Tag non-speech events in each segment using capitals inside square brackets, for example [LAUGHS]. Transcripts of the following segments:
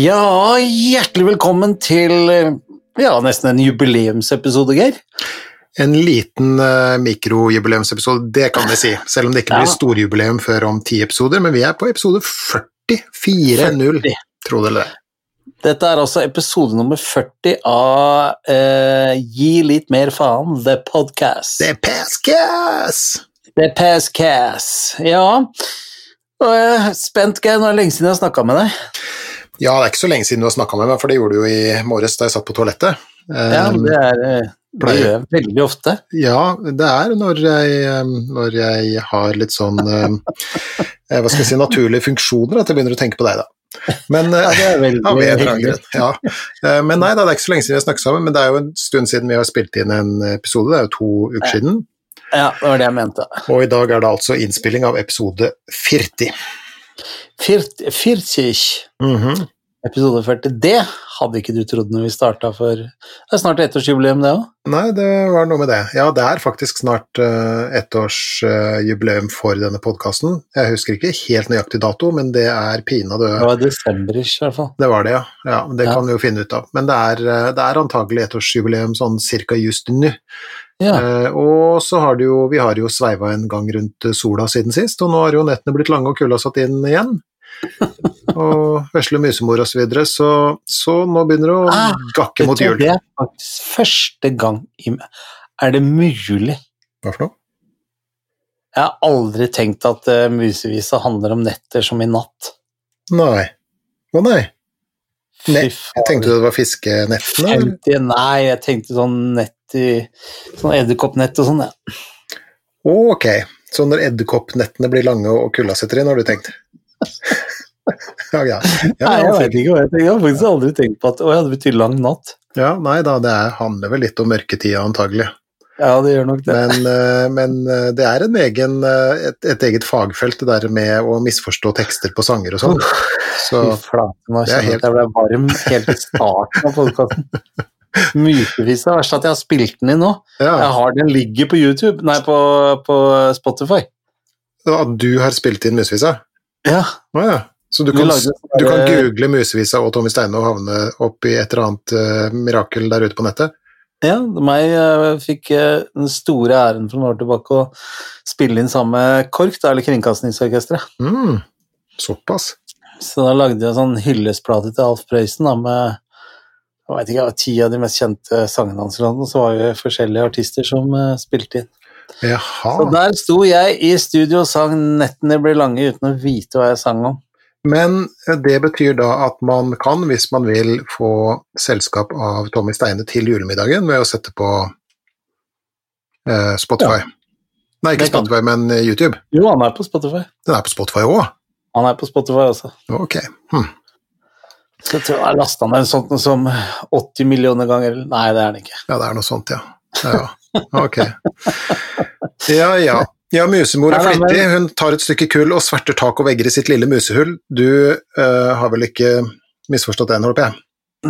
Ja, hjertelig velkommen til eh, ja, nesten en jubileumsepisode, Geir. En liten uh, mikrojubileumsepisode, det kan vi si. Selv om det ikke blir Ja. storjubileum før om ti episoder, men vi er på episode 40. 4-0, 40. tro det eller ei. Dette er altså episode nummer 40 av uh, Gi litt mer faen, The Podcast. The Pascas! The Passcast. Ja. Og jeg er spent, Geir. Nå er det lenge siden jeg har snakka med deg. Ja, det er ikke så lenge siden du har snakka med meg, for det gjorde du jo i morges da jeg satt på toalettet. Ja, Um, det, er, eh, det gjør jeg veldig ofte. Ja, det er når jeg, um, når jeg har litt sånn um, eh, Hva skal jeg si, naturlige funksjoner at jeg begynner å tenke på deg, da. Men eh, [LAUGHS] Ja, det er veldig ja, grunn. Ja. Eh, Men nei da, det er ikke så lenge siden vi har snakket sammen, men det er jo en stund siden vi har spilt inn en episode, det er jo to uker siden. Ja, det var det jeg mente. Og i dag er det altså innspilling av episode 40. Fyrt- mm -hmm. Episode 40. Det hadde ikke du trodd når vi starta for Det er snart ettårsjubileum, det òg. Nei, det var noe med det. Ja, det er faktisk snart uh, ettårsjubileum for denne podkasten. Jeg husker ikke helt nøyaktig dato, men det er pinadø Det var desemberish, i hvert fall. Det var det, ja. ja det Ja. kan vi jo finne ut av. Men det er, uh, det er antagelig ettårsjubileum sånn cirka just nå. Ja. Uh, og så har det jo, vi har jo sveiva en gang rundt eh, sola siden sist, og nå har jo nettene blitt lange og kulda satt inn igjen. [LAUGHS] og vesle musemor og så videre, så, så nå begynner det å Ah, gakke mot jul. Det er faktisk første gang i Er det mulig? Hva for noe? Jeg har aldri tenkt at uh, musevisa handler om netter som i natt. Nei. Å nei. nei. Jeg tenkte det var fiskenettene. 50, Nei, jeg tenkte sånn nett i Sånn edderkoppnett og sånn, ja. Ok. Så når edderkoppnettene blir lange og kulda setter inn, har du tenkt? [LAUGHS] ja, ja. Nei, jeg vet ikke hva jeg tenker. Jeg har faktisk aldri tenkt på at Å ja, det betyr lang natt. ja, nei da, det er, handler vel litt om mørketida antagelig. Ja, det gjør nok det. Men, eh, men eh, det er en egen, eh, et, et eget fagfelt, det der med å misforstå tekster på sanger og sånn. Så Fy flate, nå det er jeg at jeg ble varm helt i starten av podkasten. Musevisa, verst at jeg har spilt den inn nå. ja, Jeg har den ligger på YouTube, nei, på, på Spotify. at du har spilt inn Musevisa? Ja, Ah, ja. Så du kan, lagde du kan google Musevisa og Tommy Steine og havne opp i et eller annet uh, mirakel der ute på nettet? Ja, meg eh, fikk eh, den store æren for noen år tilbake å spille inn sammen med KORK, da, eller Kringkastingsorkesteret. Mm, såpass. Så da lagde jeg en sånn hyllestplate til Alf Prøysen da, med jeg vet ikke, ti av de mest kjente sangene hans, og så var det forskjellige artister som eh, spilte inn. Jaha. Så der sto jeg i studio og sang 'Nettene blir lange' uten å vite hva jeg sang om. Men det betyr da at man kan, hvis man vil, få selskap av Tommy Steine til julemiddagen ved å sette på eh, Spotify. Nei, ikke. Spotify, men eh, YouTube. Jo, han er på Spotify. Den er på Spotify òg? Han er på Spotify også. Ok. Hm. Så jeg tror jeg har lasta ned en sånn som 80 millioner ganger. Nei, det er den ikke. Ja, det er noe sånt, ja. ja. Ok. Ja, ja. Ja, musemor er flittig. Hun tar et stykke kull og sverter tak og vegger i sitt lille musehull. Du eh, har vel ikke misforstått den, håper jeg?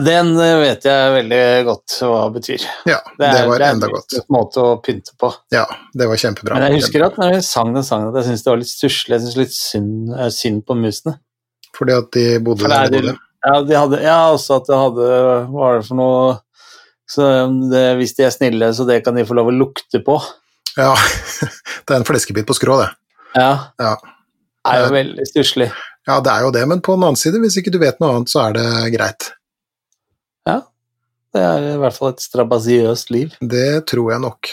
Den eh, vet jeg veldig godt hva betyr. Ja, det, er- var det er enda en måte å pynte på. Ja, det var kjempebra. Men jeg husker at når jeg sang den sangen, at jeg syntes det var litt stusslig. Jeg syntes litt synd, eh, synd på musene. Fordi at de bodde der er de bodde. Ja, de hadde, ja, også at det hadde Hva var det for noe så det, Hvis de er snille, så det kan de få lov å lukte på. Ja, [LAUGHS] det er en fleskebit på skrå, det. Ja. Ja. Det er jo veldig stusslig. Ja, det er jo det, men på den annen side, hvis ikke du vet noe annet, så er det greit. Ja. Det er i hvert fall et strabasiøst liv Det tror jeg nok.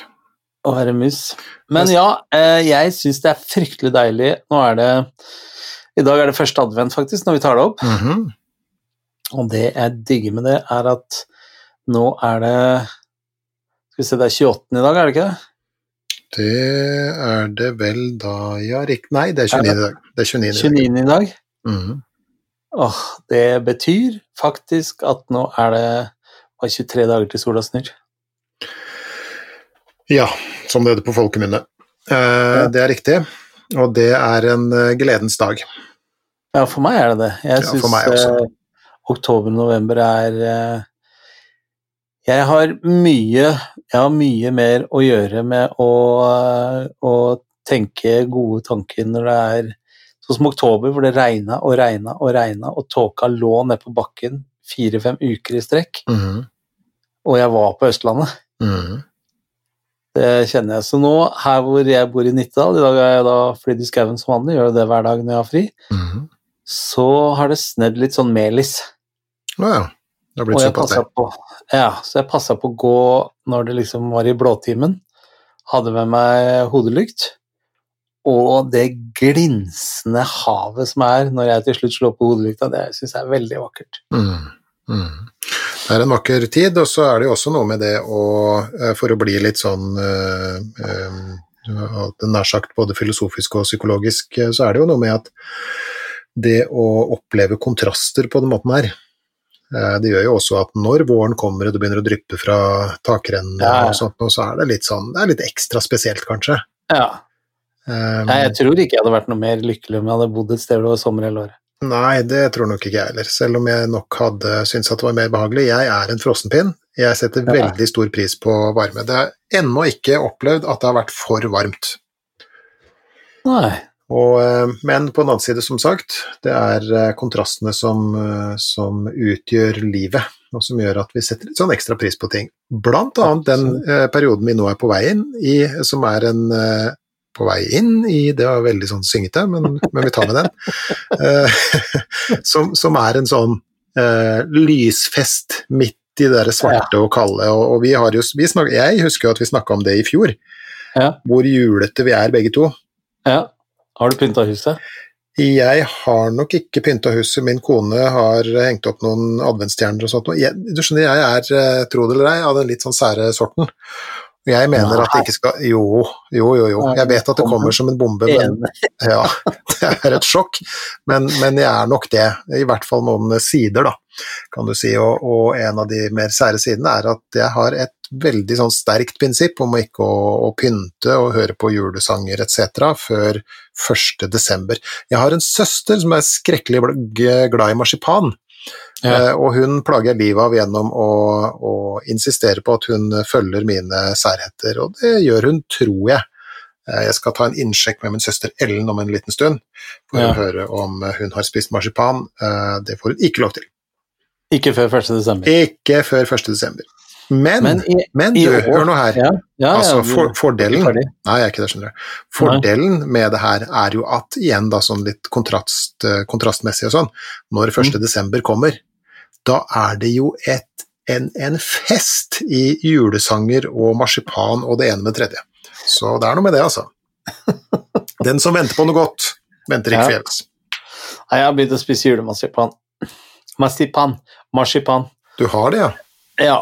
å være mus. Men ja, eh, jeg syns det er fryktelig deilig. Nå er det I dag er det første advent, faktisk, når vi tar det opp. Mhm. Og det jeg digger med det, er at nå er det Skal vi se, det er 28. i dag, er det ikke det? Det er det vel da Ja, riktig Nei, det er 29 i dag. Det er 29 i dag. 29. i dag. Mhm. Åh, det betyr faktisk at nå er det bare 23 dager til sola snur. Ja, som det heter på folkemunne. Eh, Det er riktig, og det er en eh, gledens dag. Ja, for meg er det det. Jeg Ja, syns også. eh, oktober-november er eh, Jeg har mye Jeg har mye mer å gjøre med å, å tenke gode tanker når det er Sånn som oktober, hvor det regna og regna og regna, og tåka lå ned på bakken fire-fem uker i strekk, Mhm. og jeg var på Østlandet. Mhm. Det kjenner jeg. Så nå, her hvor jeg bor i Nittedal, i dag er jeg da flydd i skauen som vanlig, gjør det hver dag når jeg har fri, Mhm. så har det snedd litt sånn melis. Ja, ja. Det har blitt jeg såpass, det. på, ja, så jeg passa på å gå når det liksom var i blåtimen. Hadde med meg hodelykt. Og det glinsende havet som er når jeg til slutt slår på hodelykta, det syns jeg er veldig vakkert. Mm. Mm. Det er en vakker tid, og så er det jo også noe med det å eh, For å bli litt sånn eh, eh, nær sagt både filosofisk og psykologisk, så er det jo noe med at det å oppleve kontraster på den måten her det gjør jo også at når våren kommer og det begynner å dryppe fra takrennene, Ja, og sånt, og så er det litt sånn, det er litt ekstra spesielt, kanskje. Ja. Um, Nei, jeg tror ikke jeg hadde vært noe mer lykkelig om jeg hadde bodd et sted hvor det var sommer hele året. Nei, det tror nok ikke jeg heller, selv om jeg nok hadde syntes at det var mer behagelig. Jeg er en frossenpinn. Jeg setter Ja. veldig stor pris på varme. Det er ennå ikke opplevd at det har vært for varmt. Nei. Og, eh, men på den annen side, som sagt, det er eh, kontrastene som, eh, som utgjør livet, og som gjør at vi setter litt sånn ekstra pris på ting. Blant annet den eh, perioden vi nå er på vei inn i, som er en eh, på vei inn i Det var veldig sånn syngete, men, men vi tar med den. Eh, [LAUGHS] som, som er en sånn lysfest midt i det der svarte og kalde. Og, og vi har jo, vi snak, jeg husker jo at vi snakka om det i fjor, Ja. hvor julete vi er begge to. ja. Har du pynta huset? Jeg har nok ikke pynta huset, min kone har hengt opp noen adventsstjerner og sånt. Jeg, du skjønner, jeg er, eh, tro det eller ei, av den litt sånn sære sorten. Jeg mener at det ikke skal Jo, jo, jo. jo. Jeg vet at det kommer som en bombe, men [LAUGHS] ja, det er et sjokk. Men, men jeg er nok det. I hvert fall noen sider, da, kan du si. Og, og en av de mer sære sidene er at jeg har et veldig sånn sterkt prinsipp om ikke å, å pynte og høre på julesanger etc. før 1. desember. Jeg har en søster som er skrekkelig glad i marsipan. Ja. Eh, og hun plager jeg livet av gjennom å, å insistere på at hun følger mine særheter, og det gjør hun, tror jeg. Eh, Jeg skal ta en innsjekk med min søster Ellen om en liten stund, for Ja. å høre om hun har spist marsipan. Eh, Det får hun ikke lov til. Ikke før 1. desember. Ikke før 1. Men, Men i, men du, år hør nå her. Ja, ja, altså, ja, for, fordelen. Nei, jeg er ikke det, skjønner du. Fordelen med det her er jo at, igjen da sånn litt kontrast, eh, kontrastmessig og sånn, når 1. Mm. kommer, da er det jo et, en, en fest i julesanger og marsipan og det ene med det tredje. Så det er noe med det, altså. [LAUGHS] Den som venter på noe godt, venter ikke Ja. forgjeves. Nei, jeg har begynt å spise julemarsipan. Marsipan. Marsipan. Du har det, ja? Ja,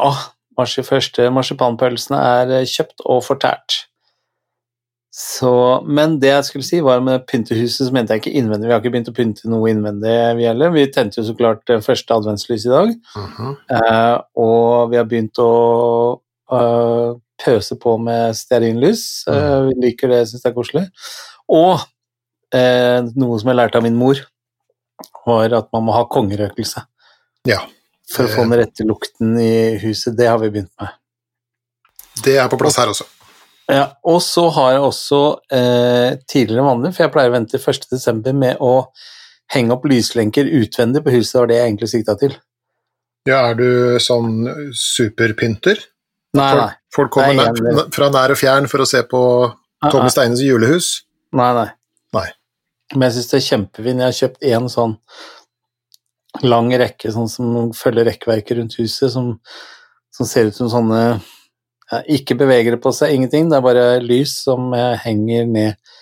første marsipanpølsene er eh, kjøpt og fortært. Så, men det jeg skulle si var med pyntehuset, så mente jeg ikke innvendig. Vi har ikke begynt å pynte noe innvendig, vi heller. Vi tente jo så klart første adventslys i dag. Mhm. Eh, og vi har begynt å eh, pøse på med stearinlys. Eh, vi liker det, syns det er koselig. Og eh, noe som jeg lærte av min mor, var at man må ha kongerøkelse. Ja. For å få den rette lukten i huset. Det har vi begynt med. Det er på plass her også. Ja, og så har jeg også eh, tidligere vanlig, for jeg pleier å vente til 1. desember med å henge opp lyslenker utvendig på huset, det var det jeg egentlig sikta til. Ja, er du sånn superpynter? Nei, nei. Folk kommer Nei, nær, fra nær og fjern for å se på Tommy. Steines julehus? Nei, nei. Nei. Men jeg syns det er kjempefint. Jeg har kjøpt en sånn lang rekke sånn som følger rekkverket rundt huset, som, som ser ut som sånne ja, Ikke beveger det på seg, ingenting. Det er bare lys som eh, henger ned.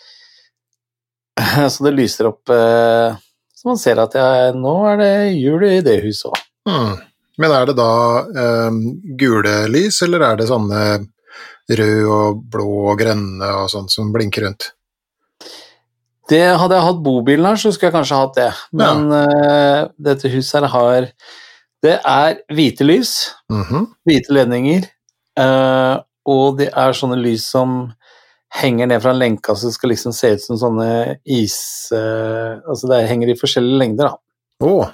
[CLEARS THROAT] Så det lyser opp eh, Så man ser at jeg, nå er det jul i det huset òg. Mm. Men er det da eh, gule lys, eller er det sånne rød og blå og grønne og sånt som blinker rundt? Det hadde jeg hatt bobilen her, så skulle jeg kanskje hatt det. Men eh, dette huset her har Det er hvite lys. Mhm. hvite ledninger, uh, og det er sånne lys som henger ned fra en lenke, så det skal liksom se ut som sånne is... Uh, altså det henger i forskjellige lengder, da. Oh.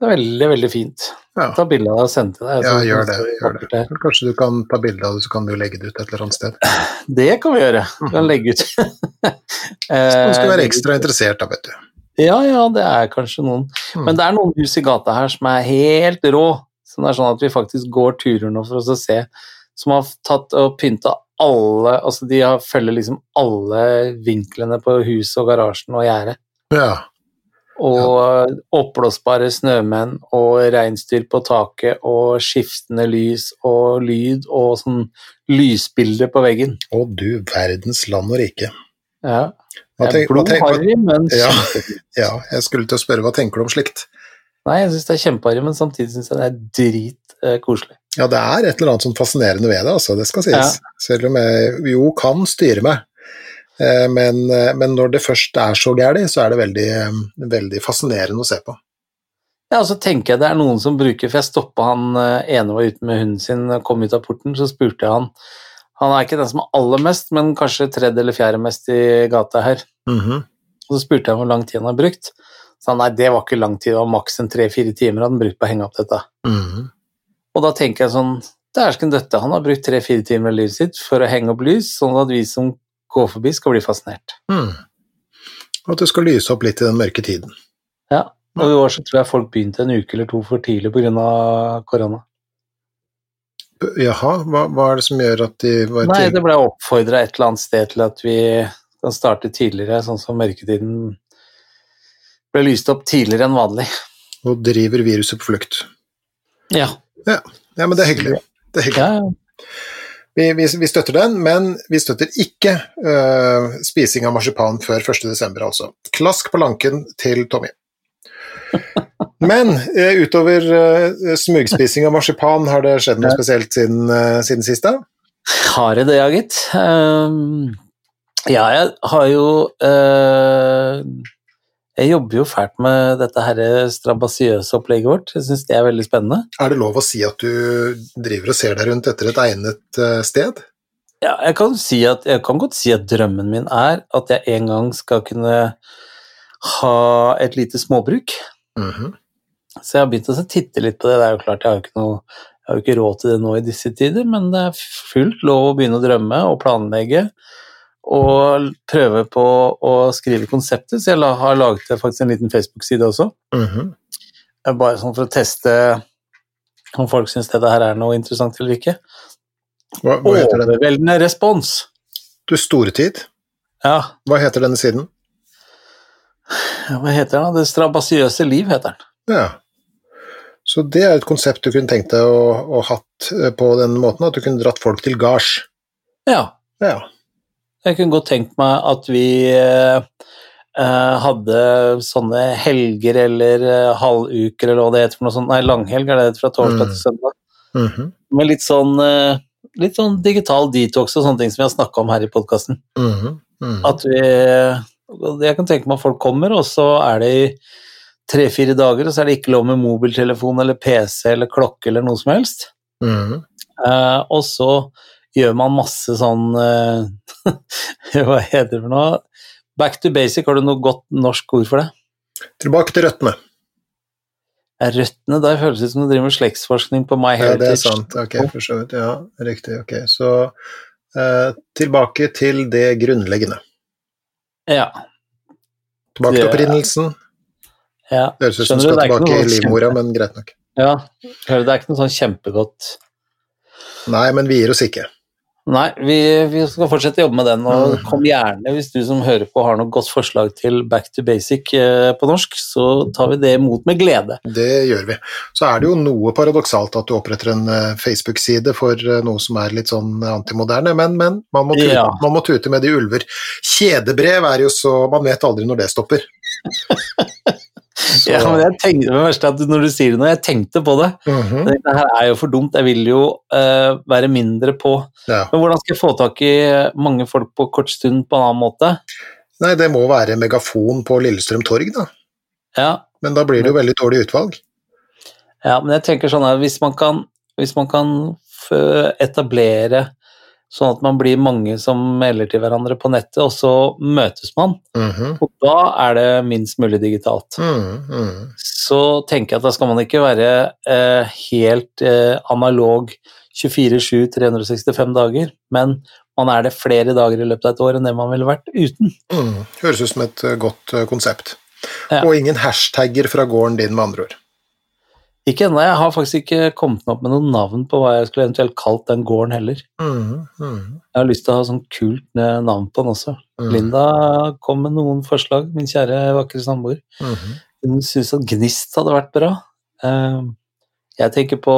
Det er veldig, veldig fint. Ja. Ta bilde av det og sende til deg. Ja, gjør det. Gjør det. Kanskje du kan ta bilde av det, så kan du legge det ut et eller annet sted. [CLEARS THROAT] Det kan vi gjøre. Vi kan legge ut. [LAUGHS] Man skal Eh, være ekstra interessert da, vet du. Ja, ja, det er kanskje noen. Mm. Men det er noen hus i gata her som er helt rå. Som det er sånn at vi faktisk går turer nå for oss å se. Som har tatt og pynta alle Altså de har, følger liksom alle vinklene på huset og garasjen og gjerdet. Ja. Og oppblåsbare snømenn og reinsdyr på taket og skiftende lys og lyd og sånn lysbilder på veggen. Å du verdens land og rike. Ja. Hva tenk, hva tenk, hva, men Ja. [LAUGHS] ja, jeg skulle til å spørre, hva tenker du om slikt? Nei, jeg syns det er kjempeharry, men samtidig syns jeg det er dritkoselig. Ja, det er et eller annet sånn fascinerende ved det, altså, det skal sies. Selv om jeg jo kan styre meg. Eh, Men, eh, men når det først er så gærent, så er det veldig, eh, veldig fascinerende å se på. Ja, og så tenker jeg det er noen som bruker For jeg stoppa han ene var ute med hunden sin og kom ut av porten, så spurte jeg han Han er ikke den som er aller mest, men kanskje tredje eller fjerde mest i gata her. Mhm. Og så spurte jeg hvor lang tid han har brukt. Så han nei, det var ikke lang tid, det var maks en tre-fire timer han brukte på å henge opp dette. Mhm. Og da tenker jeg sånn Dæsken døtte, han har brukt tre-fire timer av livet sitt for å henge opp lys, sånn at vi som går forbi, skal bli fascinert. Mm. At det skal lyse opp litt i den mørke tiden. Ja. Og i år så tror jeg folk begynte en uke eller to for tidlig pga. korona. Jaha, hva, hva er det som gjør at de var Nei, det ble oppfordra et eller annet sted til at vi kan starte tidligere, sånn som mørketiden ble lyst opp tidligere enn vanlig. Og driver viruset på flukt. Ja. Ja, men det er hyggelig. Det er hyggelig. ja. Vi, vi, vi støtter den, men vi støtter ikke uh, spising av marsipan før 1.12., altså. Klask på lanken til Tommy. [LAUGHS] Men uh, utover uh, smugspising av marsipan, har det skjedd noe spesielt siden, uh, siden sist? Har jeg det, ja, gitt. Um, ja, jeg har jo Jeg jobber jo fælt med dette her strabasiøse opplegget vårt. Jeg syns det er veldig spennende. Er det lov å si at du driver og ser deg rundt etter et egnet øh, sted? Ja, jeg kan, si at, jeg kan godt si at drømmen min er at jeg en gang skal kunne ha et lite småbruk. Mhm. Så jeg har begynt å titte litt på det. Det er jo klart, jeg har jo ikke, noe, jeg har jo ikke råd til det nå i disse tider, men det er fullt lov å begynne å drømme og planlegge. Og prøve på å skrive konseptet, så jeg har laget faktisk en liten Facebook-side også. Mhm. Bare sånn for å teste om folk syns dette her er noe interessant eller ikke. Hva, hva heter den? Overveldende respons. Du store tid. Ja, Hva heter denne siden? hva heter den? Det strabasiøse liv heter den. Ja. Så det er et konsept du kunne tenkt deg å, å hatt øh, på den måten, at du kunne dratt folk til gards. Ja, Ja. Jeg kunne godt tenkt meg at vi eh, eh, hadde sånne helger eller eh, halvuker eller hva det heter for noe sånt. Nei, langhelg er det fra torsdag Mm. til søndag. Mhm. Med litt sånn, litt sånn digital detox og sånne ting som vi har snakka om her i podkasten. Mm -hmm. At vi Jeg kan tenke meg at folk kommer, og så er det i tre-fire dager, og så er det ikke lov med mobiltelefon eller PC eller klokke eller noe som helst. Eh, og så gjør man masse sånn eh, [LAUGHS] Hva heter det for noe? Back to basic, har du noe godt norsk ord for det? Tilbake til røttene. Er røttene der føles det som du driver med slektsforskning på My Heritage. Ja, det er sant. Ok, for så vidt. Ja, riktig. Ok, så eh, tilbake til det grunnleggende. Ja. Tilbake til opprinnelsen. ja. Det høres ut som du skal tilbake i livmora, men greit nok. ja. Hører Det er ikke noe sånn kjempegodt Nei, men vi gir oss ikke. Nei, vi, vi skal fortsette å jobbe med den, og kom gjerne hvis du som hører på har noe godt forslag til back to basic eh, på norsk, så tar vi det imot med glede. Det gjør vi. Så er det jo noe paradoksalt at du oppretter en eh, Facebook-side for eh, noe som er litt sånn antimoderne, men, men man, må tute, Ja. man må tute med de ulver. Kjedebrev er jo så Man vet aldri når det stopper. [LAUGHS] Så, Ja, men jeg tenkte, det verste er at når du sier det nå, jeg tenkte på det. Mm -hmm. Det her er jo for dumt, jeg vil jo uh, være mindre på. ja. Men hvordan skal jeg få tak i mange folk på kort stund på en annen måte? Nei, det må være megafon på Lillestrøm torg, da. Ja, Men da blir det jo veldig dårlig utvalg. ja men jeg tenker sånn her, hvis man kan, hvis man kan etablere Sånn at man blir mange som melder til hverandre på nettet, og så møtes man. Mhm. Og da er det minst mulig digitalt. Mm -hmm. Så tenker jeg at da skal man ikke være eh, helt eh, analog 24-7 365 dager, men man er det flere dager i løpet av et år enn det man ville vært uten. Mm, høres ut som et eh, godt eh, konsept. Ja. Og ingen hashtagger fra gården din, med andre ord. Ikke ennå, jeg har faktisk ikke kommet opp med noe navn på hva jeg skulle eventuelt kalt den gården heller. Mm, mm, Jeg har lyst til å ha sånn kult navn på den også. mm, Linda kom med noen forslag, min kjære vakre samboer. mhm. Hun syntes at Gnist hadde vært bra. Eh, Jeg tenker på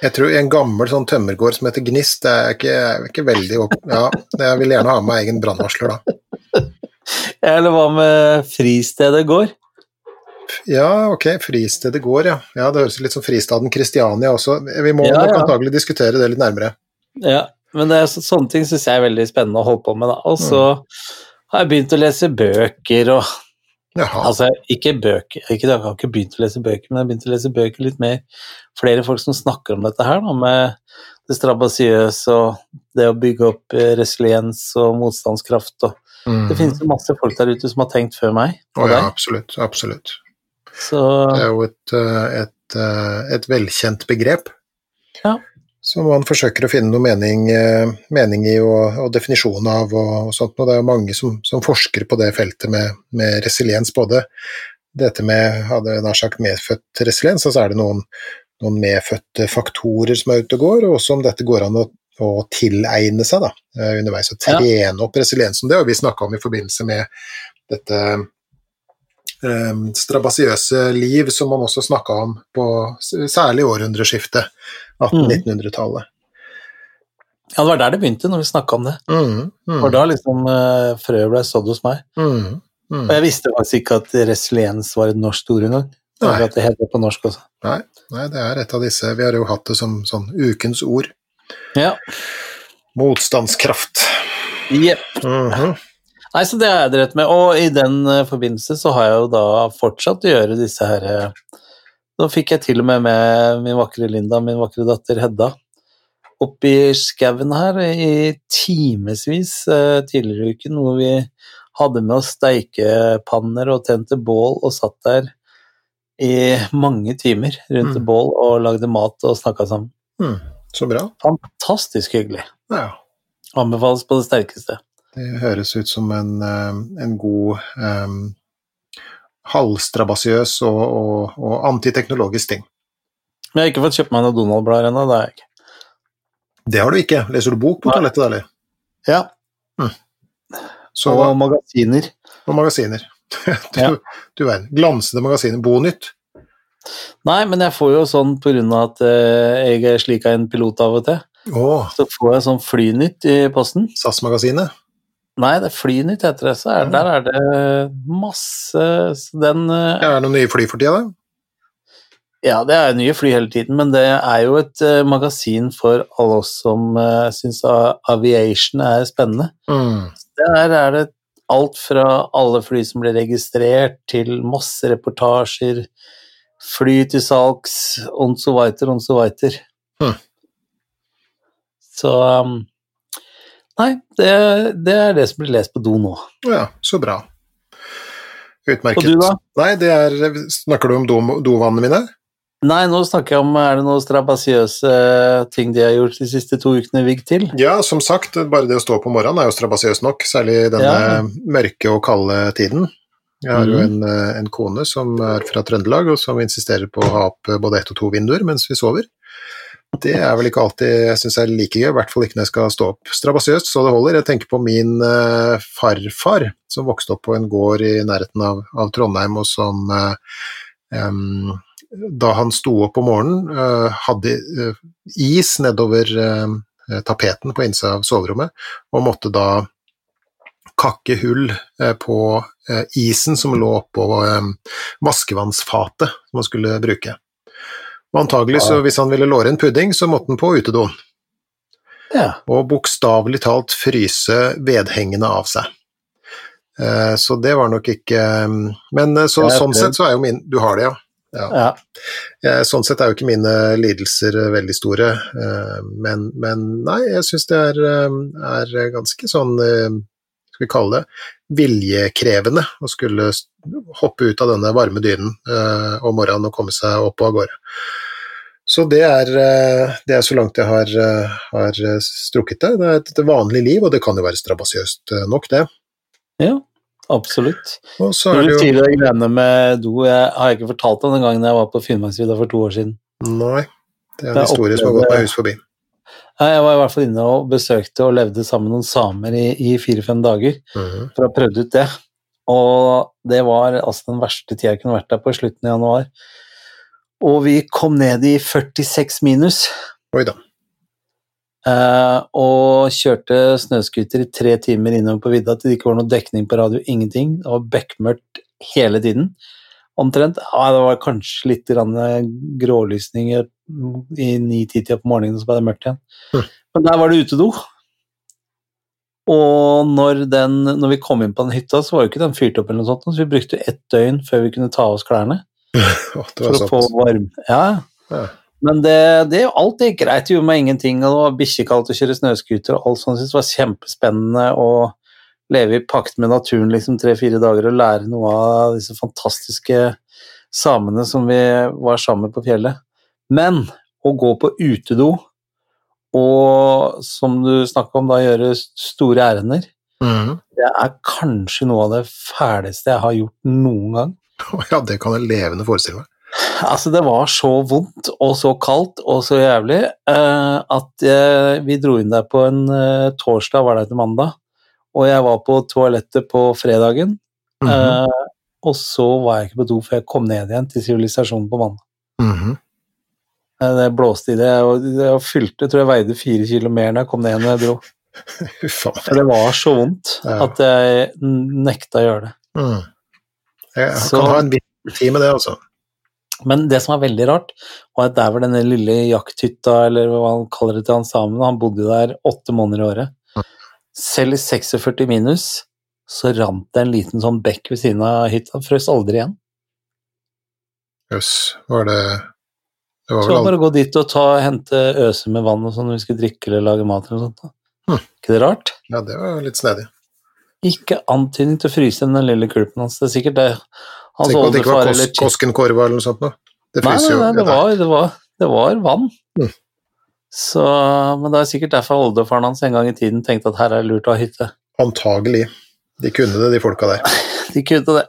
Jeg tror en gammel sånn tømmergård som heter Gnist, det er ikke, er ikke veldig. Ja, jeg vil gjerne ha med egen brannvarsler, da. [LAUGHS] Eller hva med Fristedet gård? Ja, ok, fristedet går, ja. Ja, Det høres litt som fristaden Kristiania også. Vi må Ja, nok ja. antagelig diskutere det litt nærmere. Ja, men det er, så, sånne ting syns jeg er veldig spennende å holde på med. Da. Og så har jeg begynt å lese bøker og Jaha. Altså, ikke bøker ikke, Jeg har ikke begynt å lese bøker, men jeg har begynt å lese bøker litt mer. Flere folk som snakker om dette her, da, med det strabasiøse og det å bygge opp eh, resiliens og motstandskraft og Mm. Det finnes jo masse folk der ute som har tenkt før meg Å oh, ja, absolutt. Absolutt. Så Det er jo et, eh, et, eh, et velkjent begrep. Ja. Som man forsøker å finne noe mening, eh, mening i og, og definisjon av og, og sånt. Og det er jo mange som, som forsker på det feltet med, med resiliens. Både dette med hadde jeg nær sagt medfødt resiliens, og så er det noen, noen medfødte faktorer som er ute og går, og også om dette går an å, å tilegne seg da, underveis. Og Ja. trene opp resiliensen. Det har vi snakka om i forbindelse med dette strabasiøse liv som man også snakka om på særlig århundreskiftet, 1800-1900-tallet. ja, det var der det begynte, når vi snakka om det. Mm, mm, For da liksom uh, frøet ble sådd hos meg. mm, mm. Og jeg visste faktisk ikke at resiliens var et norsk ord engang. At det heter på norsk også. Nei, nei, det er et av disse. Vi har jo hatt det som sånn ukens ord. Ja. Motstandskraft. Jepp. Mhm, Nei, så det har jeg drevet med, og i den eh, forbindelse så har jeg jo da fortsatt å gjøre disse her Nå Da fikk jeg til og med med min vakre Linda, min vakre datter Hedda, opp i skauen her i timevis eh, tidligere i uken, hvor vi hadde med oss steikepanner og tente bål og satt der i mange timer rundt Mm. bål og lagde mat og snakka sammen. mm. Så bra. Fantastisk hyggelig. Ja. Anbefales på det sterkeste. Det høres ut som en, eh, en god um, halvstrabasiøs og, og, og antiteknologisk ting. Jeg har ikke fått kjøpt meg noen Donald-blader ennå, det har jeg ikke. Det har du ikke. Leser du bok på Nei. toalettet, eller? Ja, Så, og magasiner. og magasiner. [LAUGHS] du, Ja. du verden. Glansende magasiner. Bonytt. Nei, men jeg får jo sånn på grunn av at eh, jeg er slik av en pilot av og til, Oh. så får jeg sånn Flynytt i posten. SAS-magasinet. Nei, det er Flynytt heter det, så er, der er det masse Den eh, Ja, er det noen nye fly for tida, da? Ja, det er nye fly hele tiden, men det er jo et eh, magasin for alle oss som uh, syns aviation er spennende. Mm. Der er det alt fra alle fly som blir registrert, til masse reportasjer, fly til salgs, on so weiter, on so weiter. Mm. Så um, Nei, det, det er det som blir lest på do nå. Ja, så bra. Utmerket. Og du, da? Nei, det er Snakker du om do- dovannene mine? Nei, nå snakker jeg om er det noen strabasiøse ting de har gjort de siste to ukene, Vigg, til? Ja, som sagt, bare det å stå på morgenen er jo strabasiøst nok, særlig i denne Ja. mørke og kalde tiden. Jeg har jo Mhm. en, en kone som er fra Trøndelag, og som insisterer på å ha opp både ett og to vinduer mens vi sover. Det er vel ikke alltid jeg syns er like gøy, i hvert fall ikke når jeg skal stå opp. Strabasiøst så det holder. Jeg tenker på min uh, farfar, som vokste opp på en gård i nærheten av, av Trondheim, og som uh, um, da han sto opp om morgenen, uh, hadde is nedover tapeten på innsida av soverommet, og måtte da kakke hull på isen som lå oppå vaskevannsfatet som han skulle bruke. Og antagelig, så hvis han ville låre en pudding, så måtte han på utedoen, Ja. og bokstavelig talt fryse vedhengene av seg. Eh, Så det var nok ikke Men eh, så, sånn sett så er jo min Du har det, ja? Ja. Ja. Sånn sett er jo ikke mine lidelser eh, veldig store, eh, men, men nei, jeg syns det er, eh, er ganske sånn eh, Skal vi kalle det viljekrevende å skulle hoppe ut av denne varme dynen eh, om morgenen og komme seg opp og av gårde. Så det er, eh, det er så langt jeg har, eh, har eh, strukket det. Det er et, vanlig liv, og det kan jo være strabasiøst nok, det. ja, absolutt. Og så er det jo sier greiene med do, jeg har ikke fortalt deg den gangen jeg var på Finnmarksvidda for to år siden. Nei, det er en Det er historie som har gått meg hus forbi. Jeg var i hvert fall inne og besøkte og levde sammen med noen samer i, i fire-fem dager Mhm. for å ha prøvd ut det. Og det var altså den verste tida jeg kunne vært der på i slutten av januar. Og vi kom ned i 46 minus. Oi da. Uh, og kjørte snøscooter i tre timer innover på vidda til det ikke var noe dekning på radio, ingenting. Det var bekmørkt hele tiden. Omtrent. Ja, det var kanskje litt grålysninger grålysning i i ni-ti-tida på morgenen, så ble det mørkt igjen. Mm. Men der var det utedo. Og når, den, når vi kom inn på den hytta, så var jo ikke den fyrt opp, eller noe sånt, så vi brukte ett døgn før vi kunne ta av oss klærne. For å få varm. Ja, Ja. men det, det, alt gikk greit, det gjorde meg ingenting. Og det var bikkjekaldt å kjøre snøscooter og alt sånt. Det var kjempespennende å leve i pakt med naturen liksom tre-fire dager og lære noe av disse fantastiske samene som vi var sammen med på fjellet. Men å gå på utedo og, som du snakka om, da gjøre store ærender, mm. det er kanskje noe av det fæleste jeg har gjort noen gang. [LAUGHS] Ja, det kan jeg levende forestille meg. Altså, det var så vondt og så kaldt og så jævlig eh, at vi dro inn der på en eh, torsdag, var det til mandag, og jeg var på toalettet på fredagen, Mhm. eh, og så var jeg ikke på do før jeg kom ned igjen til sivilisasjonen på mandag. Mhm. Eh, Det blåste i det, og jeg fylte, tror jeg veide fire kilo mer når jeg kom ned igjen når jeg dro. [LAUGHS] For det var så vondt at jeg nekta å gjøre det. Mm. Jeg Så- ha en viss tid med det, altså. Men det som er veldig rart, var at der var denne lille jakthytta, eller hva han kaller det til han sammen, han bodde der åtte måneder i året. Selv i 46 minus så rant det en liten sånn bekk ved siden av hytta, frøs aldri igjen. Jøss, var det Det var Så vel bare å gå dit og ta, hente øse med vann og sånn når vi skulle drikke eller lage mat eller noe sånt. Hm. Ikke det rart? Ja, det var litt snedig. Ikke antydning til å fryse den lille kulpen hans. Det er sikkert det hans Tenk at det ikke var kos Koskenkorva eller noe sånt noe. Det Nei, nei, nei, det var, det var, det var vann. Mm. Så, men det er sikkert derfor oldefaren hans en gang i tiden tenkte at her er det lurt å ha hytte. Antagelig. De kunne det, de folka der. [LAUGHS] De kunne det.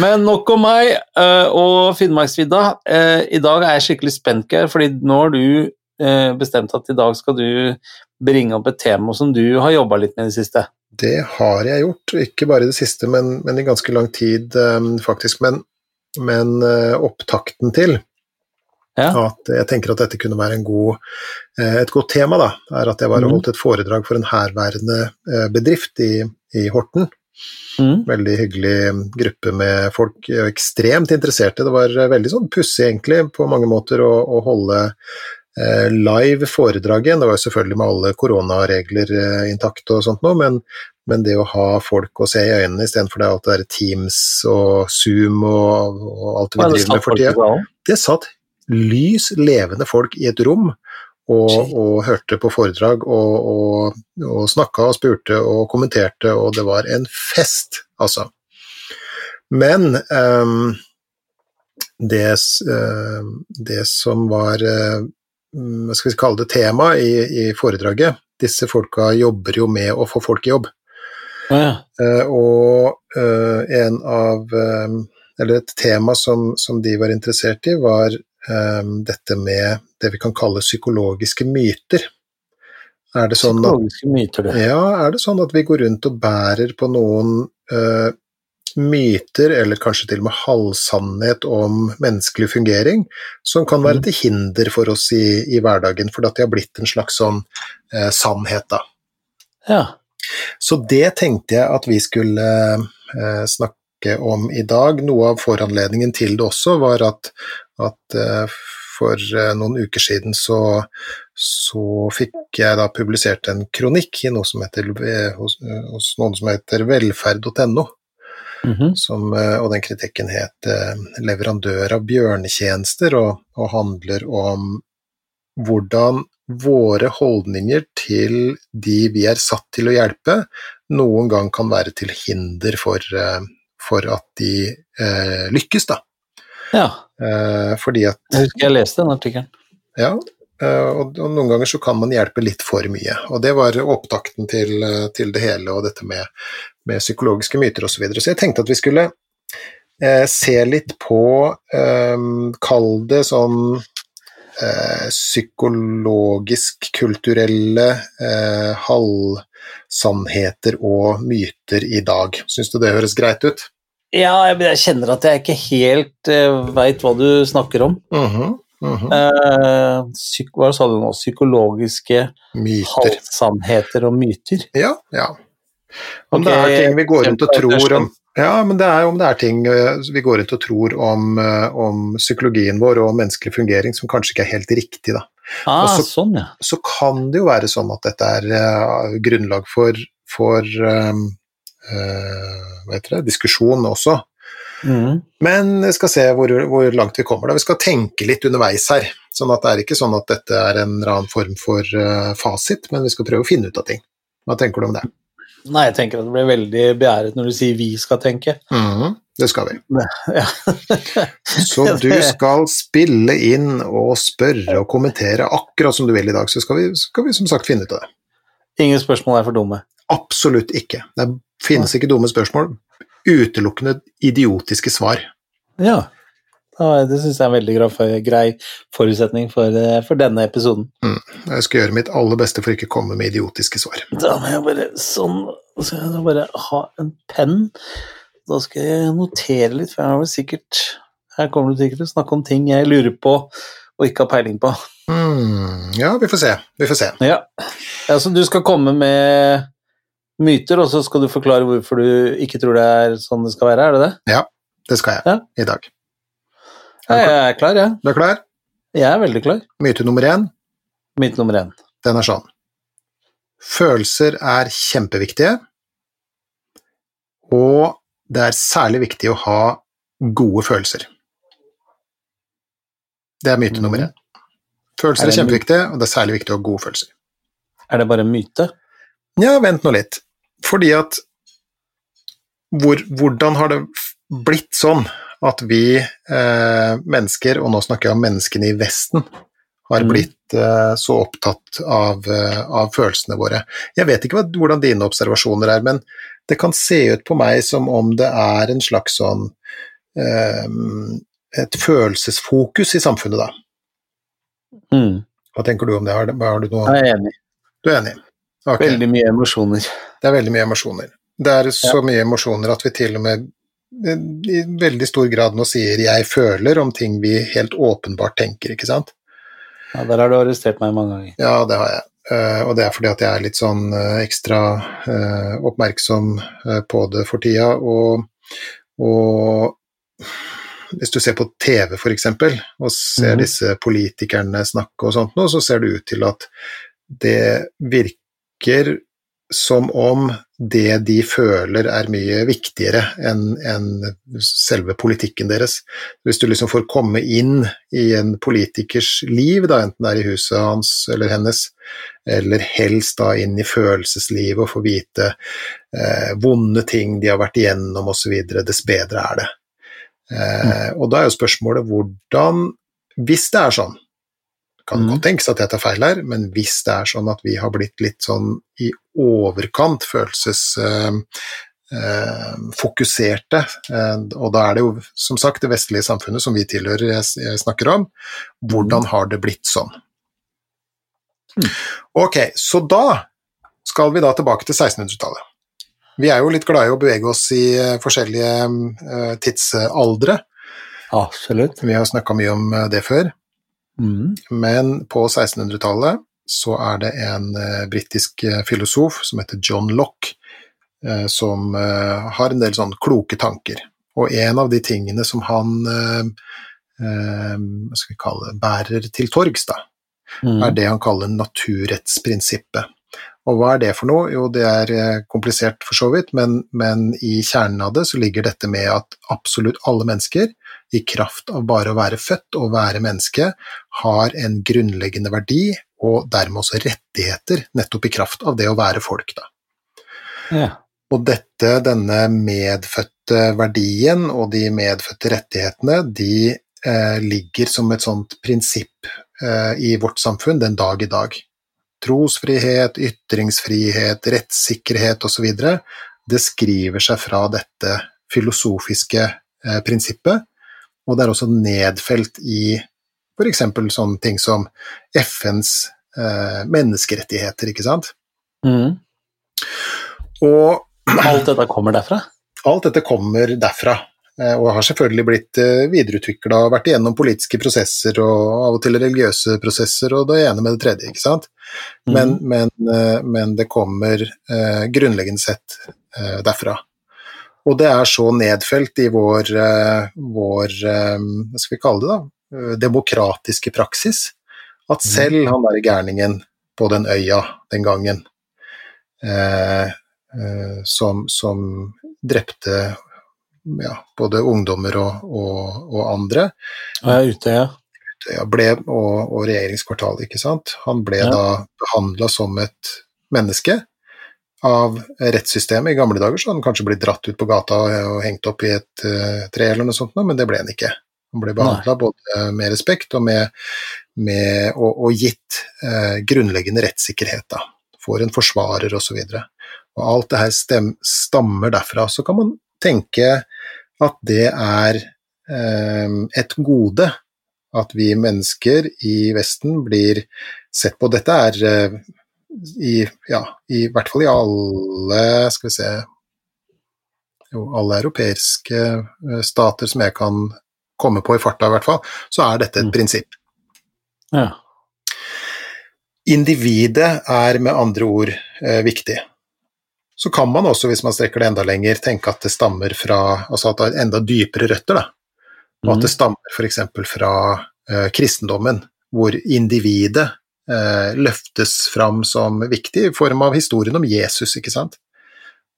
Men nok om meg eh, og Finnmarksvidda. Eh, I dag er jeg skikkelig spent, Geir, fordi nå har du eh, bestemt at i dag skal du bringe opp et tema som du har jobba litt med i det siste. Det har jeg gjort, ikke bare i det siste, men, men i ganske lang tid, eh, faktisk. Men, men eh, opptakten til Ja. at jeg tenker at dette kunne være en god, eh, et godt tema, da, er at jeg var og Mhm. holdt et foredrag for en herværende bedrift i, i Horten. Mm. Veldig hyggelig gruppe med folk ekstremt interesserte. Det var veldig sånn pussig, egentlig, på mange måter å, å holde live foredrag. Det var jo selvfølgelig med alle koronaregler intakte intakt og sånt noe, men, men det å ha folk å se i øynene istedenfor det alt det der Teams og Zoom og, og alt det vi Ja, driver med for tida, det satt lys levende folk i et rom og, og hørte på foredrag og, og, og snakka og spurte og kommenterte, og det var en fest, altså. Men um, det, ehm, det som var eh, skal vi kalle det, tema i, i foredraget Disse folka jobber jo med å få folk i jobb. Å ja. Eh, og eh, en av eh, Eller et tema som, som de var interessert i, var dette med det vi kan kalle psykologiske myter. Er det sånn at myter, det. ja, er det sånn at vi går rundt og bærer på noen eh, myter, eller kanskje til og med halvsannhet om menneskelig fungering, som kan være Mm. til hinder for oss i, i hverdagen, fordi at de har blitt en slags sånn eh, sannhet, da. Ja. Så det tenkte jeg at vi skulle eh, snakke om i dag. Noe av foranledningen til det også var at, at eh, for eh, noen uker siden så, så fikk jeg da publisert en kronikk i noe som heter, eh, hos, eh, hos noen som heter velferd.no. Mhm. som, eh, og den kritikken het eh, 'Leverandør av bjørnetjenester', og, og handler om hvordan våre holdninger til de vi er satt til å hjelpe, noen gang kan være til hinder for, eh, for at de eh, lykkes, da. Ja, Eh, fordi at jeg husker jeg leste den artikkelen. Ja, og, og noen ganger så kan man hjelpe litt for mye. Og det var opptakten til, til det hele, og dette med, med psykologiske myter osv. Så, videre. så jeg tenkte at vi skulle eh, se litt på eh, Kall det sånn eh, psykologisk-kulturelle eh, halvsannheter og myter i dag. Syns du det høres greit ut? Ja, jeg, kjenner at jeg ikke helt eh, veit hva du snakker om. Mhm, mhm. Eh, psyk, hva sa du nå? Psykologiske Myter. halvsannheter og myter? Ja, ja. Om okay, det er ting vi går rundt og tror om Ja, men det er om det er ting eh, vi går rundt og tror om, eh, om psykologien vår og menneskelig fungering som kanskje ikke er helt riktig, da. Ah, så- sånn, ja. Så kan det jo være sånn at dette er uh, grunnlag for, for um, uh, hva heter det, diskusjon også. Mm. Men vi skal se hvor, hvor langt vi kommer. da. Vi skal tenke litt underveis her. sånn at det er ikke sånn at dette er en eller annen form for uh, fasit, men vi skal prøve å finne ut av ting. Hva tenker du om det? Nei, jeg tenker at det blir veldig begjæret når du sier 'vi skal tenke'. Mhm, det skal vi. [LAUGHS] Ja. Så du skal spille inn og spørre og kommentere akkurat som du vil i dag, så skal vi, skal vi som sagt finne ut av det. Ingen spørsmål er for dumme. Absolutt ikke. Det finnes ikke dumme spørsmål. Utelukkende idiotiske svar. Ja. Ja, Det syns jeg er en veldig grei, forutsetning for, eh, for denne episoden. Jeg skal gjøre mitt aller beste for ikke å komme med idiotiske svar. Da må jeg bare sånn så skal jeg bare ha en penn. Da skal jeg notere litt, for jeg har vel sikkert Her kommer du sikkert til å snakke om ting jeg lurer på og ikke har peiling på. Mm. ja, vi får se. Vi får se. Ja. ja, Så du skal komme med myter, og så skal du forklare hvorfor du ikke tror det er sånn det skal være, er det det? Ja, Det skal jeg Ja. i dag. Ja, jeg er klar, jeg. Du er klar? Jeg er veldig klar. Myte nummer én, Myte nummer én. den er sånn. Følelser er kjempeviktige, og det er særlig viktig å ha gode følelser. Det er myte nummer én. Følelser Er er kjempeviktige, og det er særlig viktig å ha gode følelser. Er det bare myte? Ja, vent nå litt. Fordi at hvor, Hvordan har det blitt sånn at vi eh, mennesker, og nå snakker jeg om menneskene i Vesten, har Mm. blitt eh, så opptatt av, eh, av følelsene våre? Jeg vet ikke hva, hvordan dine observasjoner er, men det kan se ut på meg som om det er en slags sånn Et følelsesfokus i samfunnet, da. Mm. Hva tenker du om det? Har, har du noe Jeg er enig. Du er enig? Okay. Veldig mye emosjoner. Det er veldig mye emosjoner. Det er så mye emosjoner at vi til og med i veldig stor grad nå sier 'jeg føler' om ting vi helt åpenbart tenker, ikke sant? Ja, der har du arrestert meg mange ganger. Ja, det har jeg. Eh, og det er fordi at jeg er litt sånn eh, ekstra eh, oppmerksom på det for tida. Og, og hvis du ser på TV f.eks., og ser mm. disse politikerne snakke og sånt nå, så ser det ut til at det virker som om det de føler er mye viktigere enn en selve politikken deres. Hvis du liksom får komme inn i en politikers liv, da, enten det er i huset hans eller hennes, eller helst da inn i følelseslivet og få vite eh, vonde ting de har vært igjennom osv., dess bedre er det. Eh, og da er jo spørsmålet hvordan Hvis det er sånn, kan Mm. godt tenkes at jeg tar feil her, men hvis det er sånn at vi har blitt litt sånn i overkant følelsesfokuserte, eh, og da er det jo som sagt det vestlige samfunnet som vi tilhører, jeg, snakker om, hvordan har det blitt sånn? Mm. Ok, så da skal vi da tilbake til 1600-tallet. Vi er jo litt glade i å bevege oss i eh, forskjellige eh, tidsaldre. Absolutt. Vi har snakka mye om eh, det før. Mm. Men på 1600-tallet så er det en eh, britisk eh, filosof som heter John Locke, eh, som eh, har en del sånn kloke tanker. Og en av de tingene som han eh, eh, hva skal vi kalle bærer til torgs, da, Mm. er det han kaller naturrettsprinsippet. Og hva er det for noe? Jo, det er komplisert for så vidt, men, men i kjernen av det så ligger dette med at absolutt alle mennesker, i kraft av bare å være født og være menneske, har en grunnleggende verdi, og dermed også rettigheter, nettopp i kraft av det å være folk, da. Ja. Og dette, denne medfødte verdien og de medfødte rettighetene, de eh, ligger som et sånt prinsipp eh, i vårt samfunn den dag i dag. Trosfrihet, ytringsfrihet, rettssikkerhet osv. Det skriver seg fra dette filosofiske eh, prinsippet, og det er også nedfelt i f.eks. sånne ting som FNs eh, menneskerettigheter, ikke sant. Mm. Og Alt dette kommer derfra? alt dette kommer derfra, eh, og har selvfølgelig blitt eh, videreutvikla og vært igjennom politiske prosesser og av og til religiøse prosesser og det ene med det tredje, ikke sant. Men, men, eh, men det kommer eh, grunnleggende sett eh, derfra. Og det er så nedfelt i vår, eh, vår eh, hva skal vi kalle det, da, eh, demokratiske praksis, at selv han derre gærningen på den øya den gangen, eh, eh, som, som drepte ja, både ungdommer og, og, og andre, Og Utøya? ute, ja. ja, ble, og, og regjeringskvartalet, ikke sant. Han ble Ja. da behandla som et menneske av rettssystemet. I gamle dager så hadde han kanskje blitt dratt ut på gata og, hengt opp i et uh, tre eller noe sånt, men det ble han ikke. Han ble behandla både med respekt og, med, med, og, og gitt eh, grunnleggende rettssikkerhet. Da. Får en forsvarer osv. Alt det her stem, stammer derfra. Så kan man tenke at det er eh, et gode at vi mennesker i Vesten blir sett på. Dette er eh, i, ja, i hvert fall i alle skal vi se jo, alle europeiske eh, stater som jeg kan komme på i farta, i hvert fall, så er dette et Mm. prinsipp. ja. Individet er med andre ord eh, viktig. Så kan man også, hvis man strekker det enda lenger, tenke at det stammer fra Altså at det har enda dypere røtter, da. Og at det stammer f.eks. fra eh, kristendommen, hvor individet løftes fram som viktig i form av historien om Jesus, ikke sant?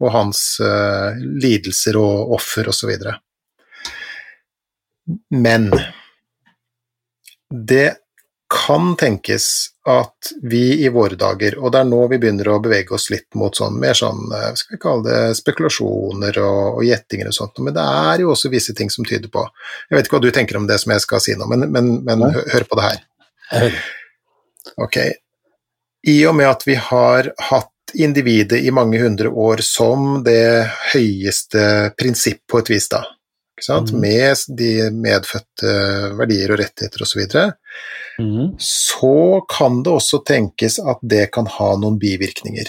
Og hans eh, lidelser og offer osv. Men det kan tenkes at vi i våre dager, og det er nå vi begynner å bevege oss litt mot sånn mer sånn, eh, skal vi kalle det spekulasjoner og, og gjettinger og sånt, men det er jo også visse ting som tyder på Jeg vet ikke hva du tenker om det som jeg skal si nå, men, men, men hør på det her. Ok. I og med at vi har hatt individet i mange hundre år som det høyeste prinsipp på et vis, da? Mhm. med de medfødte verdier og rettigheter osv., så, Mhm. så kan det også tenkes at det kan ha noen bivirkninger.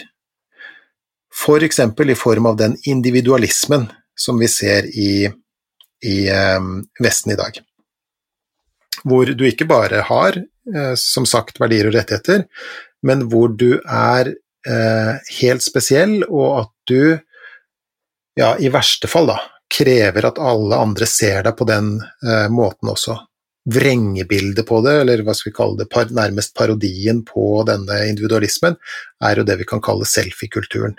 For eksempel i form av den individualismen som vi ser i, i eh, Vesten i dag. Hvor du ikke bare har, eh, som sagt, verdier og rettigheter, men hvor du er eh, helt spesiell, og at du, ja, i verste fall, da, krever at alle andre ser deg på den eh, måten også vrengebildet på det, eller hva skal vi kalle det, par, nærmest parodien på denne individualismen, er jo det vi kan kalle selfie-kulturen.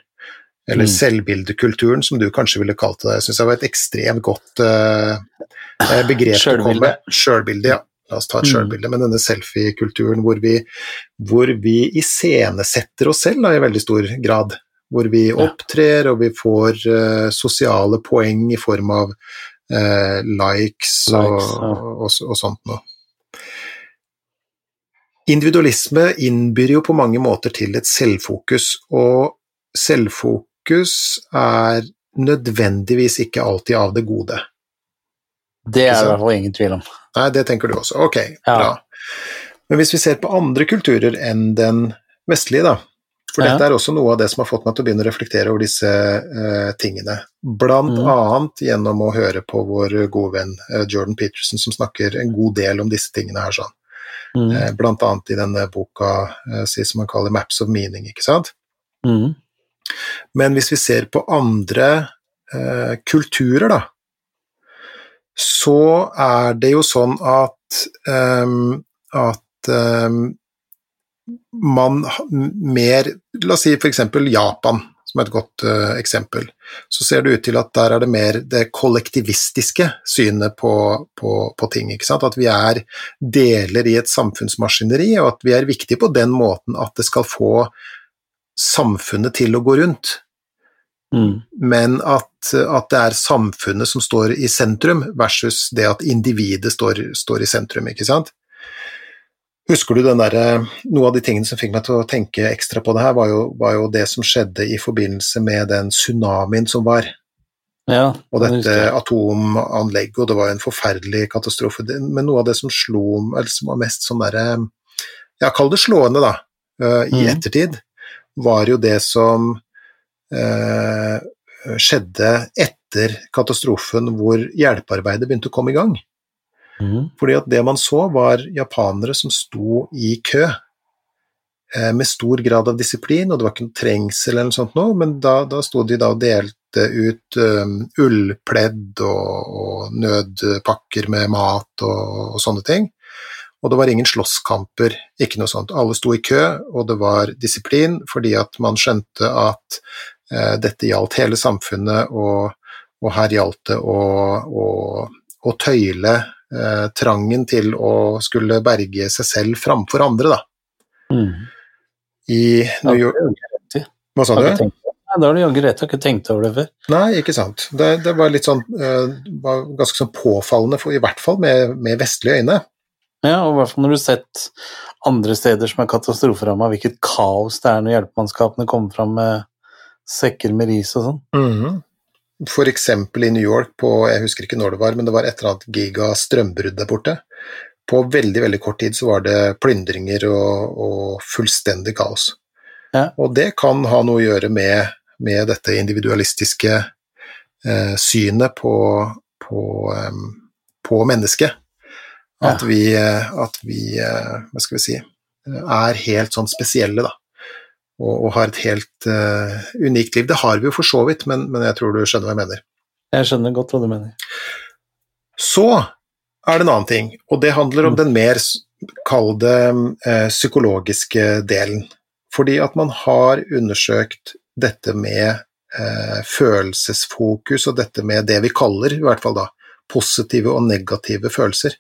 Eller Mm. selvbildekulturen, som du kanskje ville kalt det. Jeg syns det var et ekstremt godt eh, begrep å komme med. Sjølbilde, ja. La oss ta et sjølbilde. Men denne selfie-kulturen hvor vi, hvor vi iscenesetter oss selv da, i veldig stor grad. Hvor vi opptrer, og vi får uh, sosiale poeng i form av uh, likes, Likes, og, ja. og, og sånt noe. Individualisme innbyr jo på mange måter til et selvfokus, og selvfokus er nødvendigvis ikke alltid av det gode. Det er det i hvert fall ingen tvil om. Nei, det tenker du også. Ok, Ja. bra. Men hvis vi ser på andre kulturer enn den vestlige, da, for Ja. dette er også noe av det som har fått meg til å begynne å reflektere over disse uh, tingene, blant Mm. annet gjennom å høre på vår gode venn uh, Jordan Peterson, som snakker en god del om disse tingene her, sånn. Mm. Eh, blant annet i denne boka som man kaller Maps of Meaning, ikke sant? Mm. Men hvis vi ser på andre kulturer, da, så er det jo sånn at, um, at um, man mer La oss si f.eks. Japan, som er et godt uh, eksempel. Så ser det ut til at der er det mer det kollektivistiske synet på, på, på ting. At vi er deler i et samfunnsmaskineri, og at vi er viktige på den måten at det skal få samfunnet til å gå rundt. Mm. Men at, at, det er samfunnet som står i sentrum, versus det at individet står, står i sentrum, ikke sant. Husker du den der, Noe av de tingene som fikk meg til å tenke ekstra på det her, var jo, var jo det som skjedde i forbindelse med den tsunamien som var. Ja, og dette atomanlegget, og det var en forferdelig katastrofe. Men noe av det som slo eller som var mest sånn derre Ja, kall det slående, da, uh, i mm. ettertid, var jo det som skjedde etter katastrofen, hvor hjelpearbeidet begynte å komme i gang. Mm. Fordi at det man så, var japanere som sto i kø eh, med stor grad av disiplin, og det var ikke noe trengsel eller noe sånt noe, men da, da sto de da og delte ut um, ullpledd og, og, nødpakker med mat og, og, sånne ting. Og det var ingen slåsskamper, ikke noe sånt. Alle sto i kø, og det var disiplin fordi at man skjønte at eh, dette gjaldt hele samfunnet, og, og her gjaldt det å, å, å tøyle eh, trangen til å skulle berge seg selv framfor andre, da. Mm. I New York Hva sa du? Da har du jaggu rett, jeg har ikke tenkt over det før. Nei, ikke sant. Det, det var litt sånn uh, var ganske sånn påfallende, for, i hvert fall med, med vestlige øyne. Ja, og i hvert fall når du har sett andre steder som er katastroferamma, hvilket kaos det er når hjelpemannskapene kommer fram med sekker med ris og sånn. Mm -hmm f.eks. i New York på jeg husker ikke når det var, men det var et eller annet giga strømbrudd der borte. På veldig veldig kort tid så var det plyndringer og, og fullstendig kaos. Ja. Og det kan ha noe å gjøre med, med dette individualistiske eh, synet på, på, um, på mennesket. At vi, eh, at vi eh, hva skal vi si, er helt sånn spesielle, da og, og har et helt uh, unikt liv. Det har vi jo for så vidt, men, men, jeg tror du skjønner hva jeg mener. Jeg skjønner godt hva du mener. Så er det en annen ting, og det handler om mm. den mer, kall det, uh, psykologiske delen. Fordi at man har undersøkt dette med uh, følelsesfokus, og dette med det vi kaller, i hvert fall da, positive og negative følelser.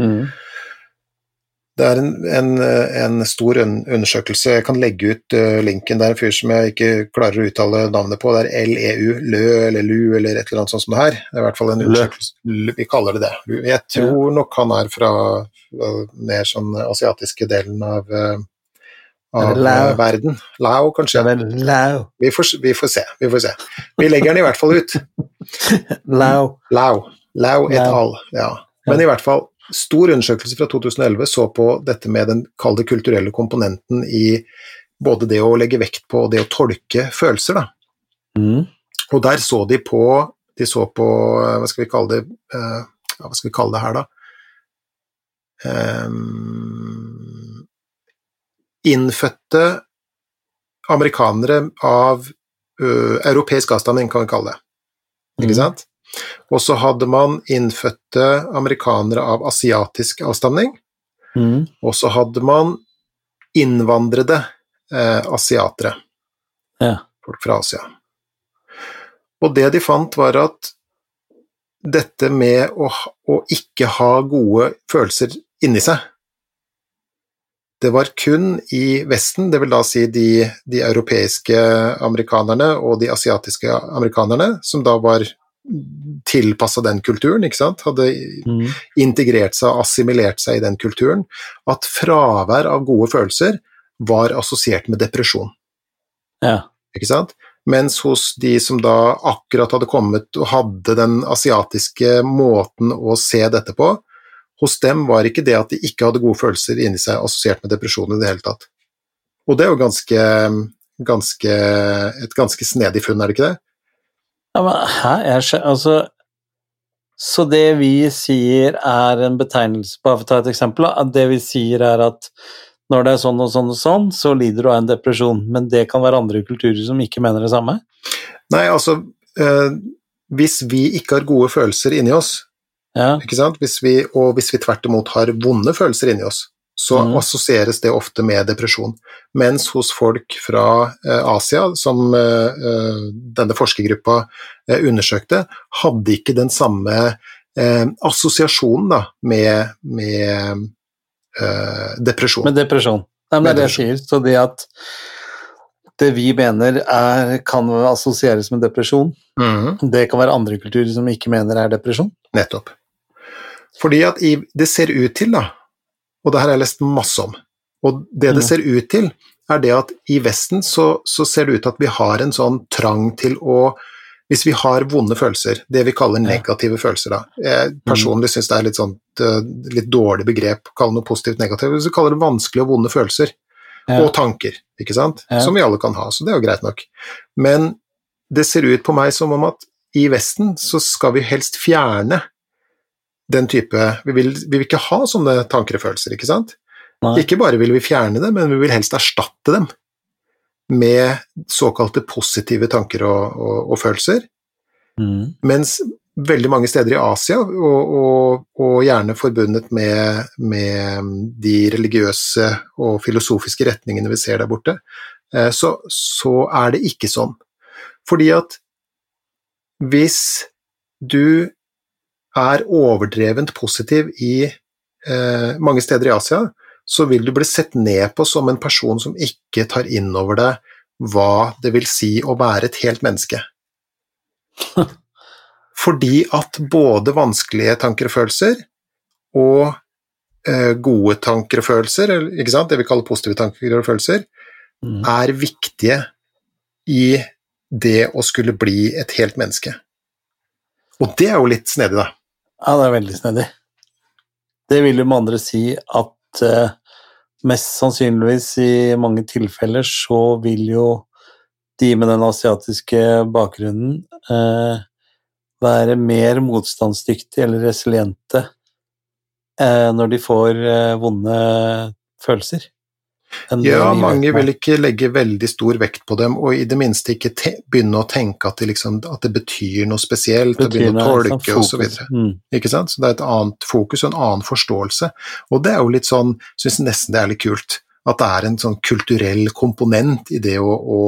Mm. Det er en, en, en, stor undersøkelse, jeg kan legge ut uh, linken. Det er en fyr som jeg ikke klarer å uttale navnet på. Det er LEU, Lø eller Lu eller et eller annet sånt som det her. Det er i hvert fall en undersøkelse, vi kaller det det. Jeg tror nok han er fra uh, mer sånn asiatiske delen av, uh, av verden. Lao, kanskje. Lao. Vi, får, vi, får, se, vi får se. Vi legger den i hvert fall ut. [LAUGHS] Lao. Lao. Lao et al. Ja. Men i hvert fall stor undersøkelse fra 2011 så på dette med den kalde kulturelle komponenten i både det å legge vekt på og det å tolke følelser. Mm. Og der så de på De så på Hva skal vi kalle det Hva skal vi kalle det her, da? Um, innfødte amerikanere av uh, europeisk avstamning, kan vi kalle det. Ikke mm. sant? Og så hadde man innfødte amerikanere av asiatisk avstamning. Mm. Og så hadde man innvandrede eh, asiatere. Ja. Folk fra Asia. Og det de fant, var at dette med å, å ikke ha gode følelser inni seg det var kun i Vesten, det vil da si de, de europeiske amerikanerne og de asiatiske amerikanerne, som da var tilpassa den kulturen, ikke sant, hadde mm. integrert seg og assimilert seg i den kulturen, at fravær av gode følelser var assosiert med depresjon. Ja. Ikke sant? Mens hos de som da akkurat hadde kommet og hadde den asiatiske måten å se dette på, hos dem var ikke det at de ikke hadde gode følelser inni seg assosiert med depresjon i det hele tatt. Og det er jo ganske, ganske, et ganske snedig funn, er det ikke det? Ja, men hæ? Jeg, altså Så det vi sier er en betegnelse Bare for å ta et eksempel, at det vi sier er at når det er sånn og sånn og sånn, så lider du av en depresjon, men det kan være andre kulturer som ikke mener det samme? Nei, altså øh, Hvis vi ikke har gode følelser inni oss, ja. Hvis vi, og hvis vi tvert imot har vonde følelser inni oss, så mm. assosieres det ofte med depresjon. Mens hos folk fra eh, Asia, som eh, eh, denne forskergruppa undersøkte, hadde ikke den samme assosiasjonen da, med, med eh, depresjon. Med depresjon. Nei, men det er det jeg sier. Så det at det vi mener er, kan assosieres med depresjon, mm. det kan være andre kulturer som ikke mener er depresjon. Nettopp. Fordi at i, det ser ut til, da, og det her har jeg lest masse om, og det det Mm. ser ut til, er det at i Vesten så, så ser det ut til at vi har en sånn trang til å Hvis vi har vonde følelser, det vi kaller negative følelser, da Jeg personlig syns det er litt sånn eh, litt dårlig begrep å kalle noe positivt negativt. Hvis vi kaller det vanskelige og vonde følelser, Ja. og tanker, ikke sant? Ja. som vi alle kan ha, så det er jo greit nok. Men det ser ut på meg som om at i Vesten så skal vi helst fjerne den type Vi vil, vi vil ikke ha sånne tanker og følelser, ikke sant? Nei. Ikke bare vil vi fjerne dem, men vi vil helst erstatte dem med såkalte positive tanker og, og, og følelser. Mm. Mens veldig mange steder i Asia, og, og, og gjerne forbundet med, med de religiøse og filosofiske retningene vi ser der borte, eh, så, så er det ikke sånn. Fordi at hvis du er overdrevent positiv i eh, mange steder i Asia, så vil du bli sett ned på som en person som ikke tar inn over deg hva det vil si å være et helt menneske. [LAUGHS] Fordi at både vanskelige tanker og følelser og eh, gode tanker og følelser, det vi kaller positive tanker og følelser, Mm. er viktige i det å skulle bli et helt menneske. Og det er jo litt snedig, da. Ja, det er veldig snedig. Det vil jo med andre si at eh, mest sannsynligvis i mange tilfeller så vil jo de med den asiatiske bakgrunnen eh, være mer motstandsdyktige eller resiliente eh, når de får eh, vonde følelser. Ja, mange vil ikke legge veldig stor vekt på dem, og i det minste ikke begynne å tenke at det, liksom, at det betyr noe spesielt, og begynne å tolke sånn osv. Mm. Ikke sant? Så det er et annet fokus og en annen forståelse. Og det er jo litt sånn, syns nesten det er litt kult, at det er en sånn kulturell komponent i det å, å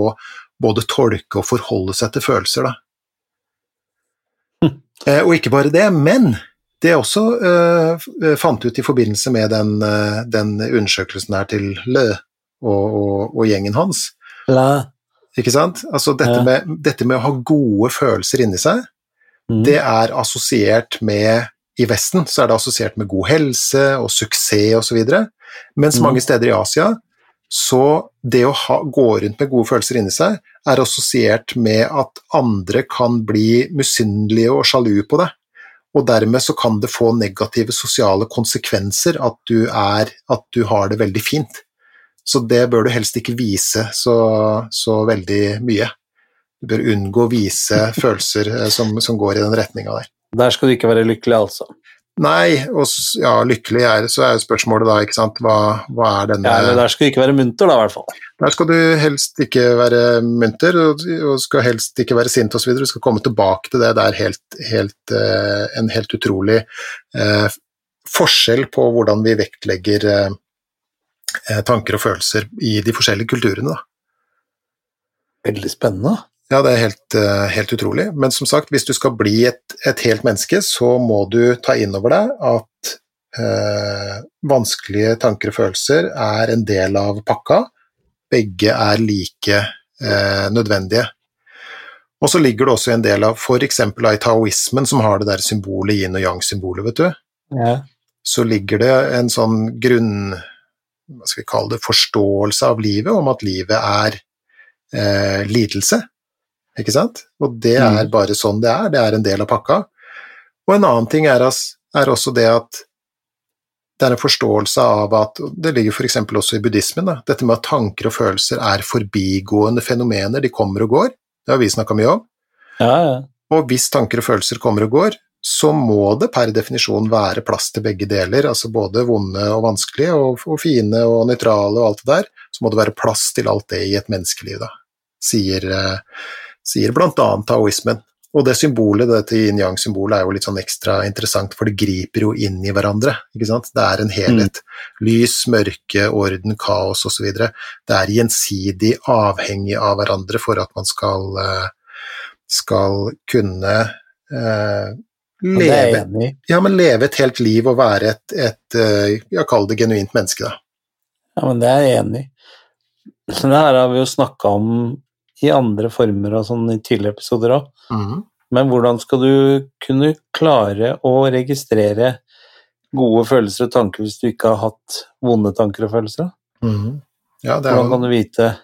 både tolke og forholde seg til følelser, da. [LAUGHS] Eh, og ikke bare det, men det jeg også uh, fant ut i forbindelse med den, uh, den undersøkelsen her til Lø og, og, og gjengen hans, La. ikke sant? Altså dette, Ja. med, dette med å ha gode følelser inni seg, Mm. det er assosiert med I Vesten så er det assosiert med god helse og suksess osv., mens Mm. mange steder i Asia så det å ha, gå rundt med gode følelser inni seg er assosiert med at andre kan bli misunnelige og sjalu på deg, og dermed så kan det få negative sosiale konsekvenser at du, er, at du har det veldig fint. Så det bør du helst ikke vise så, så veldig mye. Du bør unngå å vise [LAUGHS] følelser eh, som, som går i den retninga der. Der skal du ikke være lykkelig, altså. Nei, og ja, lykkelig er så er spørsmålet da, ikke sant, hva, hva er denne Ja, men der skal du ikke være munter, da, i hvert fall. Der skal du helst ikke være munter, og, og skal helst ikke være sint osv. Du skal komme tilbake til det. Det er helt, helt, eh, en helt utrolig eh, forskjell på hvordan vi vektlegger eh, eh, tanker og følelser i de forskjellige kulturene. Da. Veldig spennende. Ja, det er helt, eh, helt utrolig. Men som sagt, hvis du skal bli et, et helt menneske, så må du ta inn over deg at eh, vanskelige tanker og følelser er en del av pakka. Begge er like eh, nødvendige. Og så ligger det også en del av f.eks. i taoismen, som har det der symbolet yin og yang-symbolet, vet du. Ja. Så ligger det en sånn grunn hva skal vi kalle det, forståelse av livet, om at livet er eh, lidelse. Ikke sant? Og det er Mm. bare sånn det er, det er en del av pakka. Og en annen ting er, er også det at det er en forståelse av at Det ligger f.eks. også i buddhismen, da, dette med at tanker og følelser er forbigående fenomener, de kommer og går. Det har vi snakka mye om. ja, ja. Og hvis tanker og følelser kommer og går, så må det per definisjon være plass til begge deler, altså både vonde og vanskelige, og, og fine og nøytrale og alt det der. Så må det være plass til alt det i et menneskeliv, da, sier, eh, sier annet taoismen. Og det symbolet, dette yin-yang-symbolet, er jo litt sånn ekstra interessant, for det griper jo inn i hverandre. ikke sant? Det er en helhet. Mm. Lys, mørke, orden, kaos osv. Det er gjensidig avhengig av hverandre for at man skal, eh, skal kunne eh, leve, ja, men leve et helt liv og være et, et eh, ja, kall det genuint menneske, da. Ja, men det er jeg enig i. Så det her har vi jo snakka om i andre former og sånn i tidligere episoder òg. Mm. Men hvordan skal du kunne klare å registrere gode følelser og tanker hvis du ikke har hatt vonde tanker og følelser? Mm. Ja, hvordan kan du vite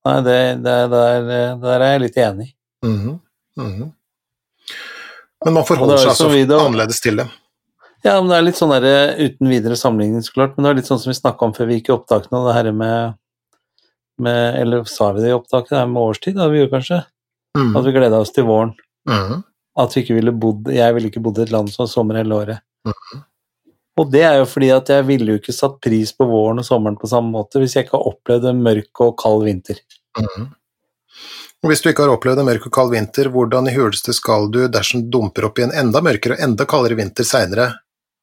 Nei, det, det, der, der, er jeg litt enig. Mm. Men man forholder seg altså annerledes til det. Ja, men det er litt sånn der, uten videre sammenligning, så klart, men det er litt sånn som vi snakka om før vi gikk i opptakene, det her med, med Eller sa vi det i opptaket, det er med årstid, da vi gjorde kanskje? Mm. At vi gleda oss til våren. Mm. At vi ikke ville bodd Jeg ville ikke bodd i et land som sommer hele året. Mm. Og det er jo fordi at jeg ville jo ikke satt pris på våren og sommeren på samme måte hvis jeg ikke har opplevd en mørk og kald vinter. Mm. Hvis du ikke har opplevd en mørk og kald vinter, hvordan i huleste skal du, dersom du dumper opp i en enda mørkere og enda kaldere vinter seinere,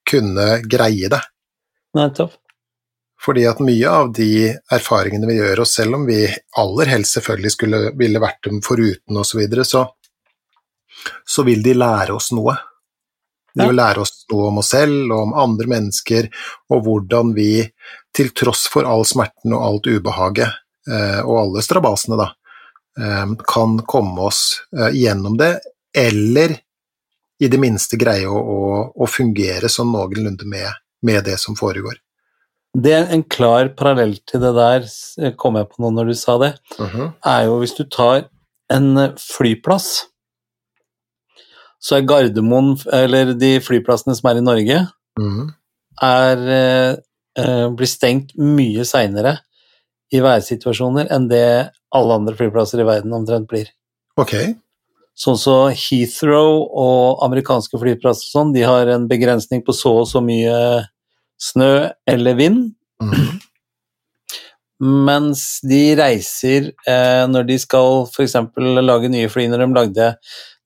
kunne greie det? Nettopp. Fordi at mye av de erfaringene vi gjør, og selv om vi aller helst selvfølgelig skulle ville vært dem foruten osv., så, videre, så så vil de lære oss noe. De vil lære oss noe om oss selv og om andre mennesker, og hvordan vi, til tross for all smerten og alt ubehaget, eh, og alle strabasene, da, eh, kan komme oss eh, gjennom det, eller i det minste greie å, å, å fungere sånn noenlunde med, med det som foregår. Det er en klar parallell til det der, kom jeg på nå når du sa det, uh -huh. er jo hvis du tar en flyplass, så er Gardermoen, eller de flyplassene som er i Norge, uh -huh. er, eh, blir stengt mye seinere i værsituasjoner enn det alle andre flyplasser i verden omtrent blir. Ok. Sånn så Heathrow og amerikanske flyplasser sånn, de har en begrensning på så og så mye snø eller vind. Mm. Mens de reiser eh, når de skal f.eks. lage nye fly, når de lagde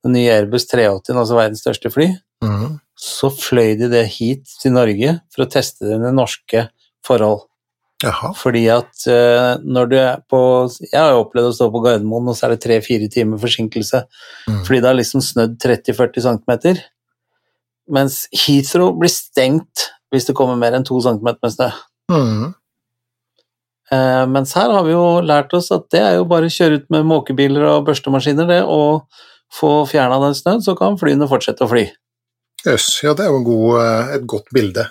den nye Airbus 380, altså verdens største fly, mm. så fløy de det hit til Norge for å teste det under norske forhold. Jaha. Fordi at uh, når du er på Jeg har jo opplevd å stå på Gardermoen, og så er det tre-fire timer forsinkelse mm. fordi det har liksom snødd 30-40 cm. Mens Heathrow blir stengt hvis det kommer mer enn to centimeter med snø. Mm. Eh, mens her har vi jo lært oss at det er jo bare å kjøre ut med måkebiler og børstemaskiner, det, og få fjerna den snøen, så kan flyene fortsette å fly. Jøss, yes, ja det er jo god, eh, et godt bilde.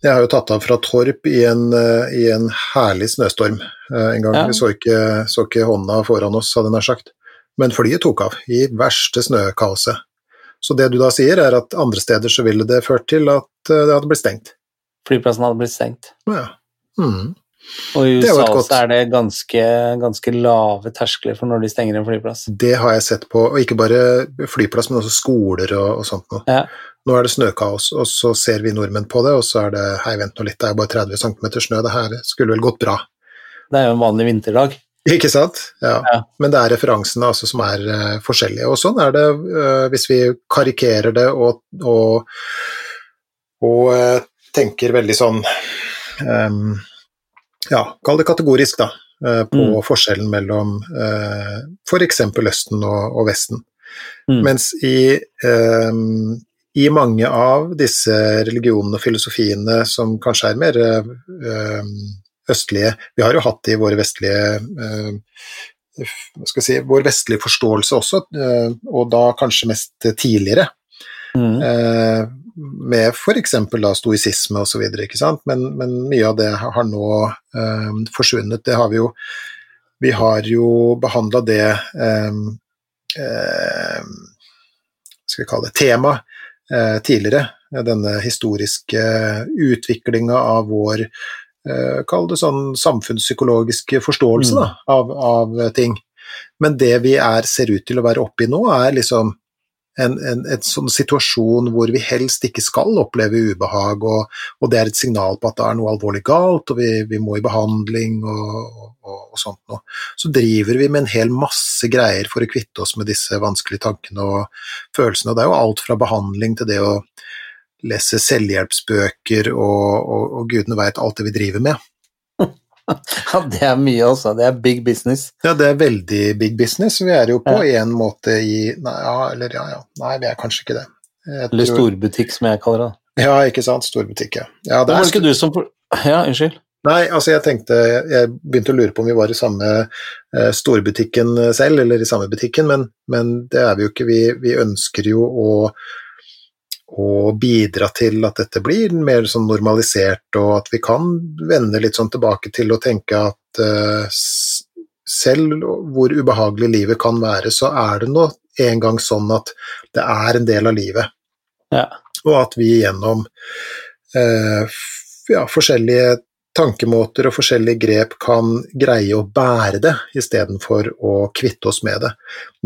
Jeg har jo tatt av fra Torp i en, eh, i en herlig snøstorm eh, en gang. Ja. Vi så ikke, så ikke hånda foran oss, hadde jeg nær sagt. Men flyet tok av, i verste snøkaoset. Så det du da sier, er at andre steder så ville det ført til at eh, det hadde blitt stengt? Flyplassen hadde blitt stengt. Ja. Mm. Og i USA er, så er det ganske, ganske, lave terskler for når de stenger en flyplass. Det har jeg sett på, og ikke bare flyplass, men også skoler og, og sånt noe. Ja. Nå er det snøkaos, og så ser vi nordmenn på det, og så er det hei, vent nå litt, det er bare 30 cm snø, det her skulle vel gått bra. Det er jo en vanlig vinterdag. Ikke sant? Ja. ja. Men det er referansene altså, som er uh, forskjellige. Og sånn er det uh, hvis vi karikerer det og, og, og uh, tenker veldig sånn um, Ja, kall det kategorisk, da, på mm. forskjellen mellom uh, f.eks. Østen og, og Vesten. Mm. Mens i, um, i mange av disse religionene og filosofiene som kanskje er mer østlige Vi har jo hatt det i våre vestlige eh, si, vår vestlige forståelse også, eh, og da kanskje mest tidligere. Mm. Eh, med f.eks. stoisisme osv., men, men mye av det har nå eh, forsvunnet. Det har vi jo Vi har jo behandla det eh, eh, skal vi kalle det tema tidligere. Denne historiske utviklinga av vår kall det sånn samfunnspsykologisk forståelse da, mm. av, av, ting. Men det vi er, ser ut til å være oppi nå, er liksom en, en, en, sånn situasjon hvor vi helst ikke skal oppleve ubehag, og, og, det er et signal på at det er noe alvorlig galt, og vi, vi må i behandling og, og, og sånt noe. Så driver vi med en hel masse greier for å kvitte oss med disse vanskelige tankene og følelsene, og det er jo alt fra behandling til det å lese selvhjelpsbøker og, og, og gudene veit alt det vi driver med. [LAUGHS] Ja, det er mye, altså. Det er big business. Ja, det er veldig big business. Vi er jo på ja. en måte i Nei, ja, eller ja, ja. Nei, vi er kanskje ikke det. Jeg eller tror... storbutikk, som jeg kaller det. Ja, ikke sant. Storbutikk, ja. ja det var ikke du som Ja, unnskyld. Nei, altså jeg tenkte Jeg begynte å lure på om vi var i samme eh, storbutikken selv, eller i samme butikken, men, men det er vi jo ikke. Vi, vi ønsker jo å og bidra til at dette blir mer sånn normalisert, og at vi kan vende litt sånn tilbake til å tenke at uh, selv hvor ubehagelig livet kan være, så er det nå en gang sånn at det er en del av livet. Ja. Og at vi gjennom uh, ja, forskjellige tankemåter og forskjellige grep kan greie å bære det, istedenfor å kvitte oss med det.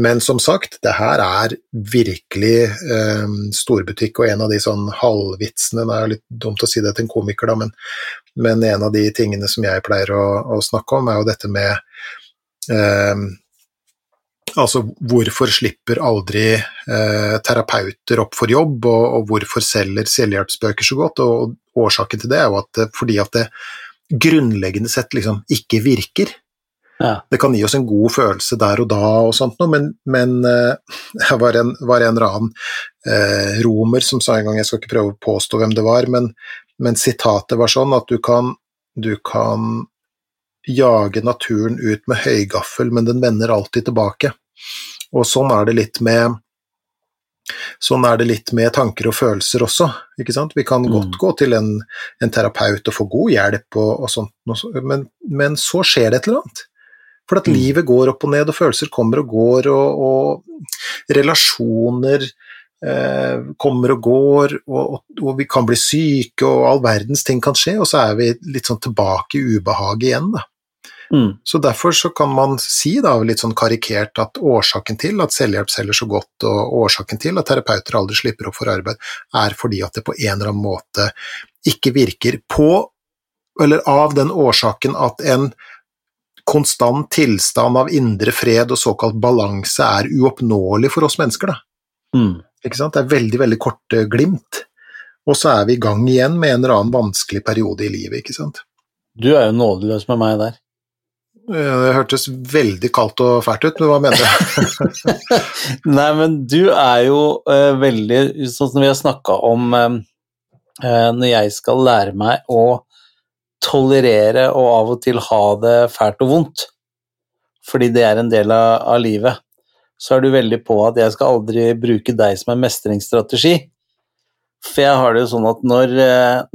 Men som sagt, det her er virkelig eh, storbutikk, og en av de sånn halvvitsene Det er litt dumt å si det til en komiker, da, men, men en av de tingene som jeg pleier å, å snakke om, er jo dette med eh, Altså, hvorfor slipper aldri eh, terapeuter opp for jobb, og, og, hvorfor selger selvhjelpsbøker så godt? Og, årsaken til det er jo at fordi at det grunnleggende sett liksom ikke virker. Ja. Det kan gi oss en god følelse der og da og sånt noe, men, men uh, [LAUGHS] jeg var en, var en eller annen eh, romer som sa en gang, jeg skal ikke prøve å påstå hvem det var, men, men sitatet var sånn at du kan, du kan jage naturen ut med høygaffel, men den vender alltid tilbake. Og sånn er det litt med Sånn er det litt med tanker og følelser også. ikke sant? Vi kan godt mm. gå til en, en, terapeut og få god hjelp, og, og sånt, men, men, så skjer det et eller annet. For at mm. livet går opp og ned, og følelser kommer og går, og, og relasjoner eh, kommer og går, og, og, vi kan bli syke, og all verdens ting kan skje, og så er vi litt sånn tilbake i ubehaget igjen, da. Mm. Så derfor så kan man si da, litt sånn karikert at årsaken til at selvhjelp selger så godt, og årsaken til at terapeuter aldri slipper opp for arbeid, er fordi at det på en eller annen måte ikke virker på, eller av den årsaken at en konstant tilstand av indre fred og såkalt balanse er uoppnåelig for oss mennesker. Da. Mm. Ikke sant? Det er veldig, veldig korte glimt, og så er vi i gang igjen med en eller annen vanskelig periode i livet. ikke sant? Du er jo nådeløs med meg der. Det hørtes veldig kaldt og fælt ut, men hva mener du? [LAUGHS] Nei, men du er jo uh, veldig Sånn som vi har snakka om uh, når jeg skal lære meg å tolerere og av og til ha det fælt og vondt, fordi det er en del av, av livet, så er du veldig på at jeg skal aldri bruke deg som en mestringsstrategi. For jeg har det jo sånn at når,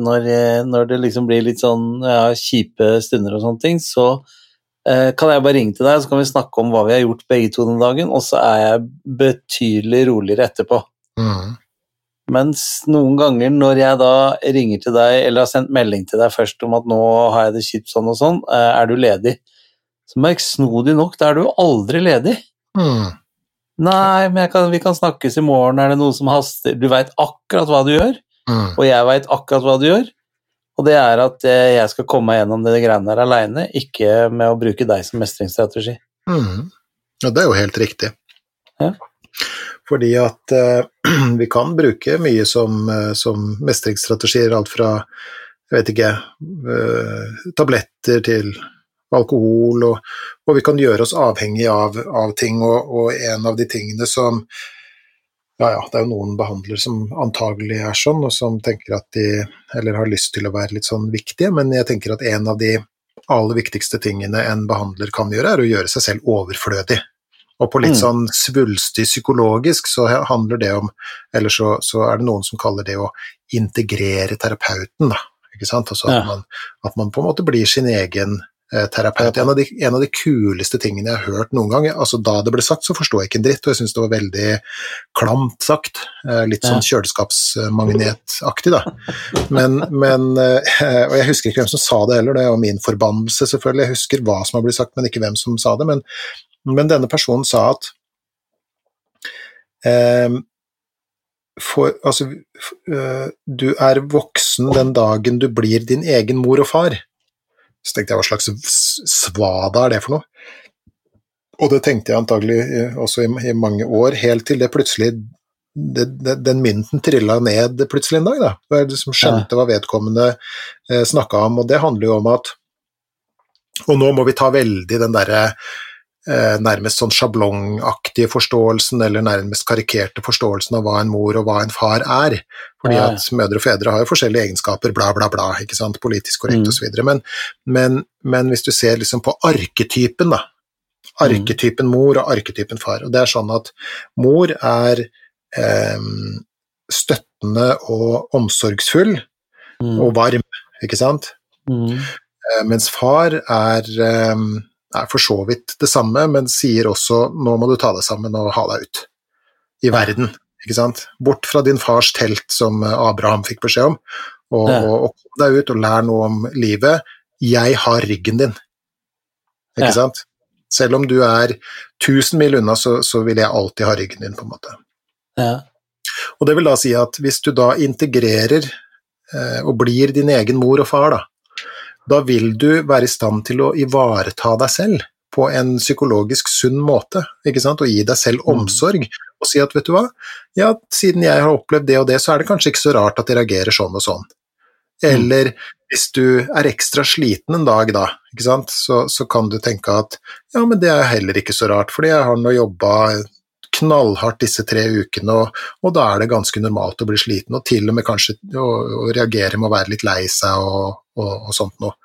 når, når det liksom blir litt sånn ja, kjipe stunder og sånne ting, så Eh, kan jeg bare ringe til deg, så kan vi snakke om hva vi har gjort begge to den dagen, og så er jeg betydelig roligere etterpå. Mm. Mens noen ganger når jeg da ringer til deg, eller har sendt melding til deg først om at nå har jeg det kjipt sånn og sånn, eh, er du ledig? Så merksnodig nok, da er du aldri ledig. Mm. Nei, men kan, vi kan snakkes i morgen, er det noe som haster? Du veit akkurat hva du gjør, mm. og jeg veit akkurat hva du gjør. Og det er at eh, jeg skal komme meg gjennom det greiene der aleine, ikke med å bruke deg som mestringsstrategi. Mm. Ja, det er jo helt riktig. Ja. Fordi at uh, [CLEARS THROAT] vi kan bruke mye som, uh, som mestringsstrategier, alt fra jeg vet ikke uh, tabletter til alkohol, og, og, vi kan gjøre oss avhengig av, av ting. Og, og, en av de tingene som ja, ja, det er jo noen behandlere som antagelig er sånn, og som tenker at de eller har lyst til å være litt sånn viktige, men jeg tenker at en av de aller viktigste tingene en behandler kan gjøre, er å gjøre seg selv overflødig. Og på litt mm. sånn svulstig psykologisk så handler det om Eller så, så, er det noen som kaller det å integrere terapeuten, da. Ikke sant? Altså at, man, at man på en måte blir sin egen terapeut. En av, de, en av, de, kuleste tingene jeg har hørt noen gang. altså Da det ble sagt, så forstod jeg ikke en dritt, og jeg syns det var veldig klamt sagt. Eh, litt sånn kjøleskapsmagnetaktig, da. Men, men, eh, Og jeg husker ikke hvem som sa det heller, det var min forbannelse, selvfølgelig. Jeg husker hva som har blitt sagt, men ikke hvem som sa det. Men, men denne personen sa at eh, for, altså, du er voksen den dagen du blir din egen mor og far. Så tenkte jeg hva slags svada er det for noe? Og det tenkte jeg antagelig eh, også i, i mange år, helt til det plutselig det, det, den mynten trilla ned plutselig en dag. da. Jeg liksom skjønte hva vedkommende eh, snakka om, og det handler jo om at Og nå må vi ta veldig den derre eh, nærmest sånn sjablongaktige forståelsen, eller nærmest karikerte forståelsen av hva en mor og hva en far er. Fordi at mødre og fedre har jo forskjellige egenskaper, bla, bla, bla, ikke sant, politisk korrekt Mm. videre. Men, men, men hvis du ser liksom på arketypen, da. Arketypen mor og arketypen far. Og det er sånn at mor er eh, støttende og omsorgsfull Mm. og varm, ikke sant? Mm. Eh, mens far er, eh, er for så vidt det samme, men sier også 'nå må du ta deg sammen og ha deg ut' i verden. Ikke sant? Bort fra din fars telt, som eh, Abraham fikk beskjed om, og, og kom deg ut og lær noe om livet. Jeg har ryggen din. Ikke Ja. sant? Selv om du er 1000 mil unna, så, så vil jeg alltid ha ryggen din, på en måte. Ja. Og det vil da si at hvis du da integrerer eh, og blir din egen mor og far, da, da vil du være i stand til å ivareta deg selv på en psykologisk sunn måte, ikke sant, og gi deg selv Mm. omsorg, og si at vet du hva, ja, siden jeg har opplevd det og det, så er det kanskje ikke så rart at jeg reagerer sånn og sånn. Eller hvis du er ekstra sliten en dag, da, ikke sant, så, så kan du tenke at ja, men det er heller ikke så rart, fordi jeg har nå jobba knallhardt disse tre ukene, og, og da er det ganske normalt å bli sliten, og til og med kanskje å, å reagere med å være litt lei seg og, og, og sånt noe.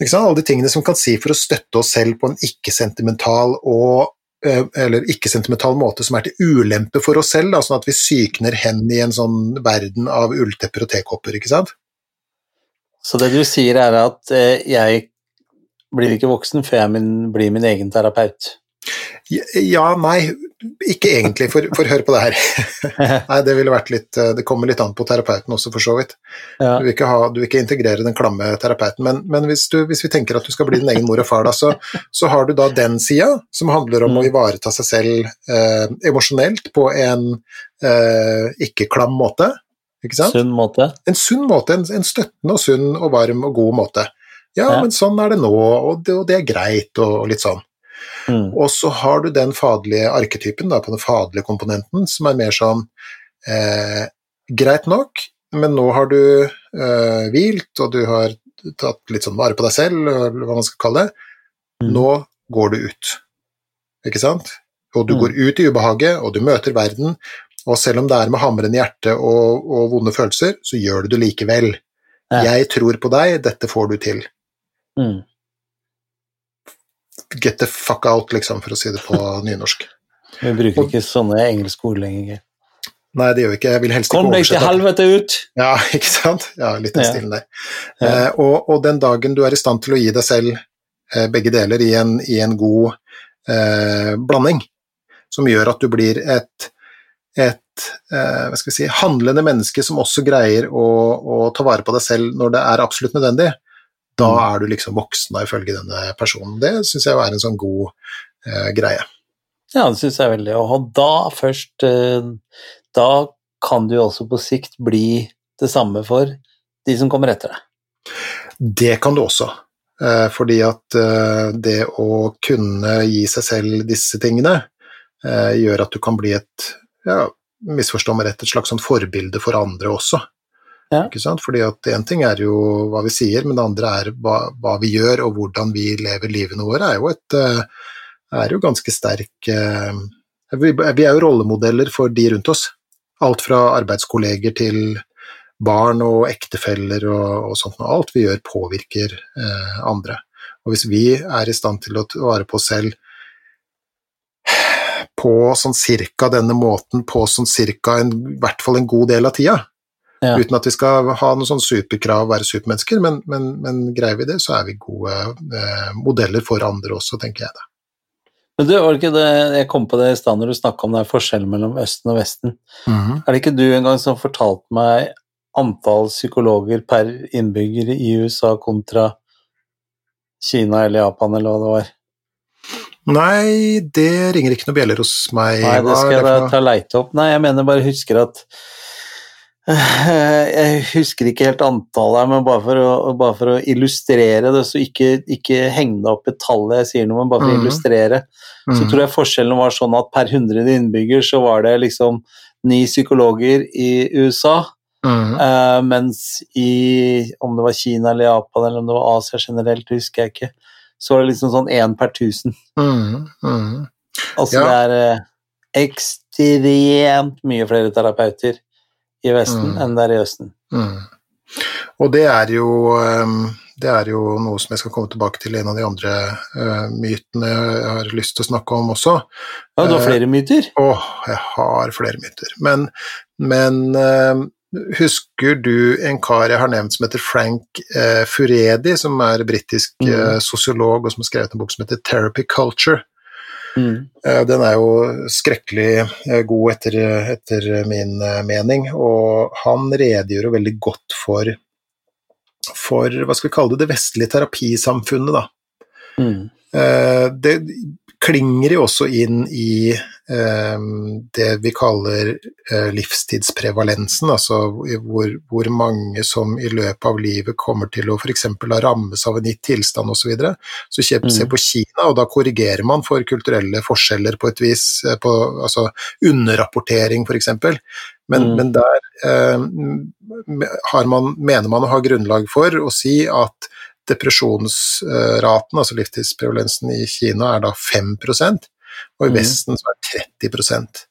Alle de tingene som kan si for å støtte oss selv på en ikke-sentimental og eh, eller ikke-sentimental måte som er til ulempe for oss selv, da, sånn at vi sykner hen i en sånn verden av ulltepper og tekopper, ikke sant? Så det du sier er at eh, jeg blir ikke voksen før jeg blir min egen terapeut. Ja, nei, ikke egentlig, for, for hør på det her. [LAUGHS] Nei, det ville vært litt eh, Det kommer litt an på terapeuten også, for så vidt. ja. Du vil ikke, ha, du vil ikke integrere den klamme terapeuten, men, men hvis, du, hvis vi tenker at du skal bli din egen mor og far, da, så, så har du da den sida, som handler om å Mm. ivareta seg selv eh, emosjonelt på en eh, ikke-klam måte. Ikke sant? Sunn måte. En sunn måte, en, en støttende og sunn og varm og god måte. Ja, Ja. men sånn er det nå, og det, og det er greit, og, og litt sånn. Mm. Og så har du den faderlige arketypen da, på den faderlige komponenten, som er mer sånn eh, Greit nok, men nå har du eh, hvilt, og du har tatt litt sånn vare på deg selv, eller hva man skal kalle det. Mm. Nå går du ut, ikke sant? Og du Mm. går ut i ubehaget, og du møter verden, og selv om det er med hamrende hjerte og, og vonde følelser, så gjør du det likevel. Ja. Jeg tror på deg, dette får du til. Mm. Get the fuck out, liksom, for å si det på [LAUGHS] nynorsk. Vi bruker ikke sånne engelske ord lenger. Nei, det gjør vi ikke. Jeg vil helst ikke Kom deg til helvete ut! Ja, [LAUGHS] ikke sant? Ja, litt den stilen der. Ja. Eh, og, og den dagen du er i stand til å gi deg selv eh, begge deler i en, i en god eh, blanding, som gjør at du blir et, et eh, hva skal vi si, handlende menneske som også greier å, å ta vare på deg selv når det er absolutt nødvendig, da er du liksom voksen da, ifølge denne personen. Det syns jeg er en sånn god eh, greie. Ja, det syns jeg veldig. Og da først eh, Da kan du også på sikt bli det samme for de som kommer etter deg. Det kan du også. Eh, fordi at eh, det å kunne gi seg selv disse tingene, eh, gjør at du kan bli et, ja, misforstå meg rett, et slags sånn forbilde for andre også. Ja. Ikke sant? Fordi at én ting er jo hva vi sier, men det andre er hva, hva vi gjør, og hvordan vi lever livene våre, er jo et eh, er jo ganske sterk eh, vi, er jo rollemodeller for de rundt oss. Alt fra arbeidskolleger til barn og ektefeller og, og sånt. Og alt vi gjør, påvirker eh, andre. Og hvis vi er i stand til å vare på oss selv på sånn cirka denne måten, på sånn cirka en, i hvert fall en god del av tida, Ja. uten at vi skal ha noen sånn superkrav og være supermennesker, men, men, men greier vi det, så er vi gode eh, modeller for andre også, tenker jeg da. Men du, var det ikke det jeg kom på det i stad når du snakka om det er forskjellen mellom Østen og Vesten? Er det ikke du en gang som fortalte meg antall psykologer per innbygger i USA kontra Kina eller Japan, eller hva det var? Nei, det ringer ikke noen bjeller hos meg. Nei, det skal jeg da ta leite opp. Nei, jeg mener bare husker at Jeg husker ikke helt antallet, men bare for å, bare for å illustrere det, så ikke, ikke heng det opp i tallet jeg sier noe, men bare for å illustrere, illustrere, så Mhm. tror jeg forskjellen var sånn at per 100 innbygger så var det liksom ni psykologer i USA, mm. uh, mens i om det var Kina eller Japan eller om det var Asia generelt, husker jeg ikke, så var det liksom sånn én per tusen. Mm. Mhm. Altså Ja. det er uh, ekstremt mye flere terapeuter i Vesten Mm. enn det er i Østen. Mm. Og det er jo ehm, det er jo noe som jeg skal komme tilbake til i en av de andre eh, mytene jeg har lyst til å snakke om også. Ja, du har Eh, flere myter? Åh, jeg har flere myter. Men, men ehm, husker du en kar jeg har nevnt som heter Frank eh, Furedi, som er britisk Mm. eh, sosiolog og som har skrevet en bok som heter Therapy Culture? Mm. Eh, Den er jo skrekkelig eh, god etter, etter min eh, mening, og han redegjør jo veldig godt for, for hva skal vi kalle det, det vestlige terapisamfunnet, da. Mm. Det klinger jo også inn i eh, det vi kaller eh, livstidsprevalensen, altså hvor, hvor mange som i løpet av livet kommer til å f.eks. rammes av en gitt tilstand osv. Så, videre. så kjøp, Mm. se på Kina, og da korrigerer man for kulturelle forskjeller på et vis, eh, på, altså underrapportering f.eks. Men, Mm. men der eh, har man, mener man å ha grunnlag for å si at depresjonsraten, altså livstidsprevalensen i Kina, er da 5% og i Mhm. Vesten så er det 30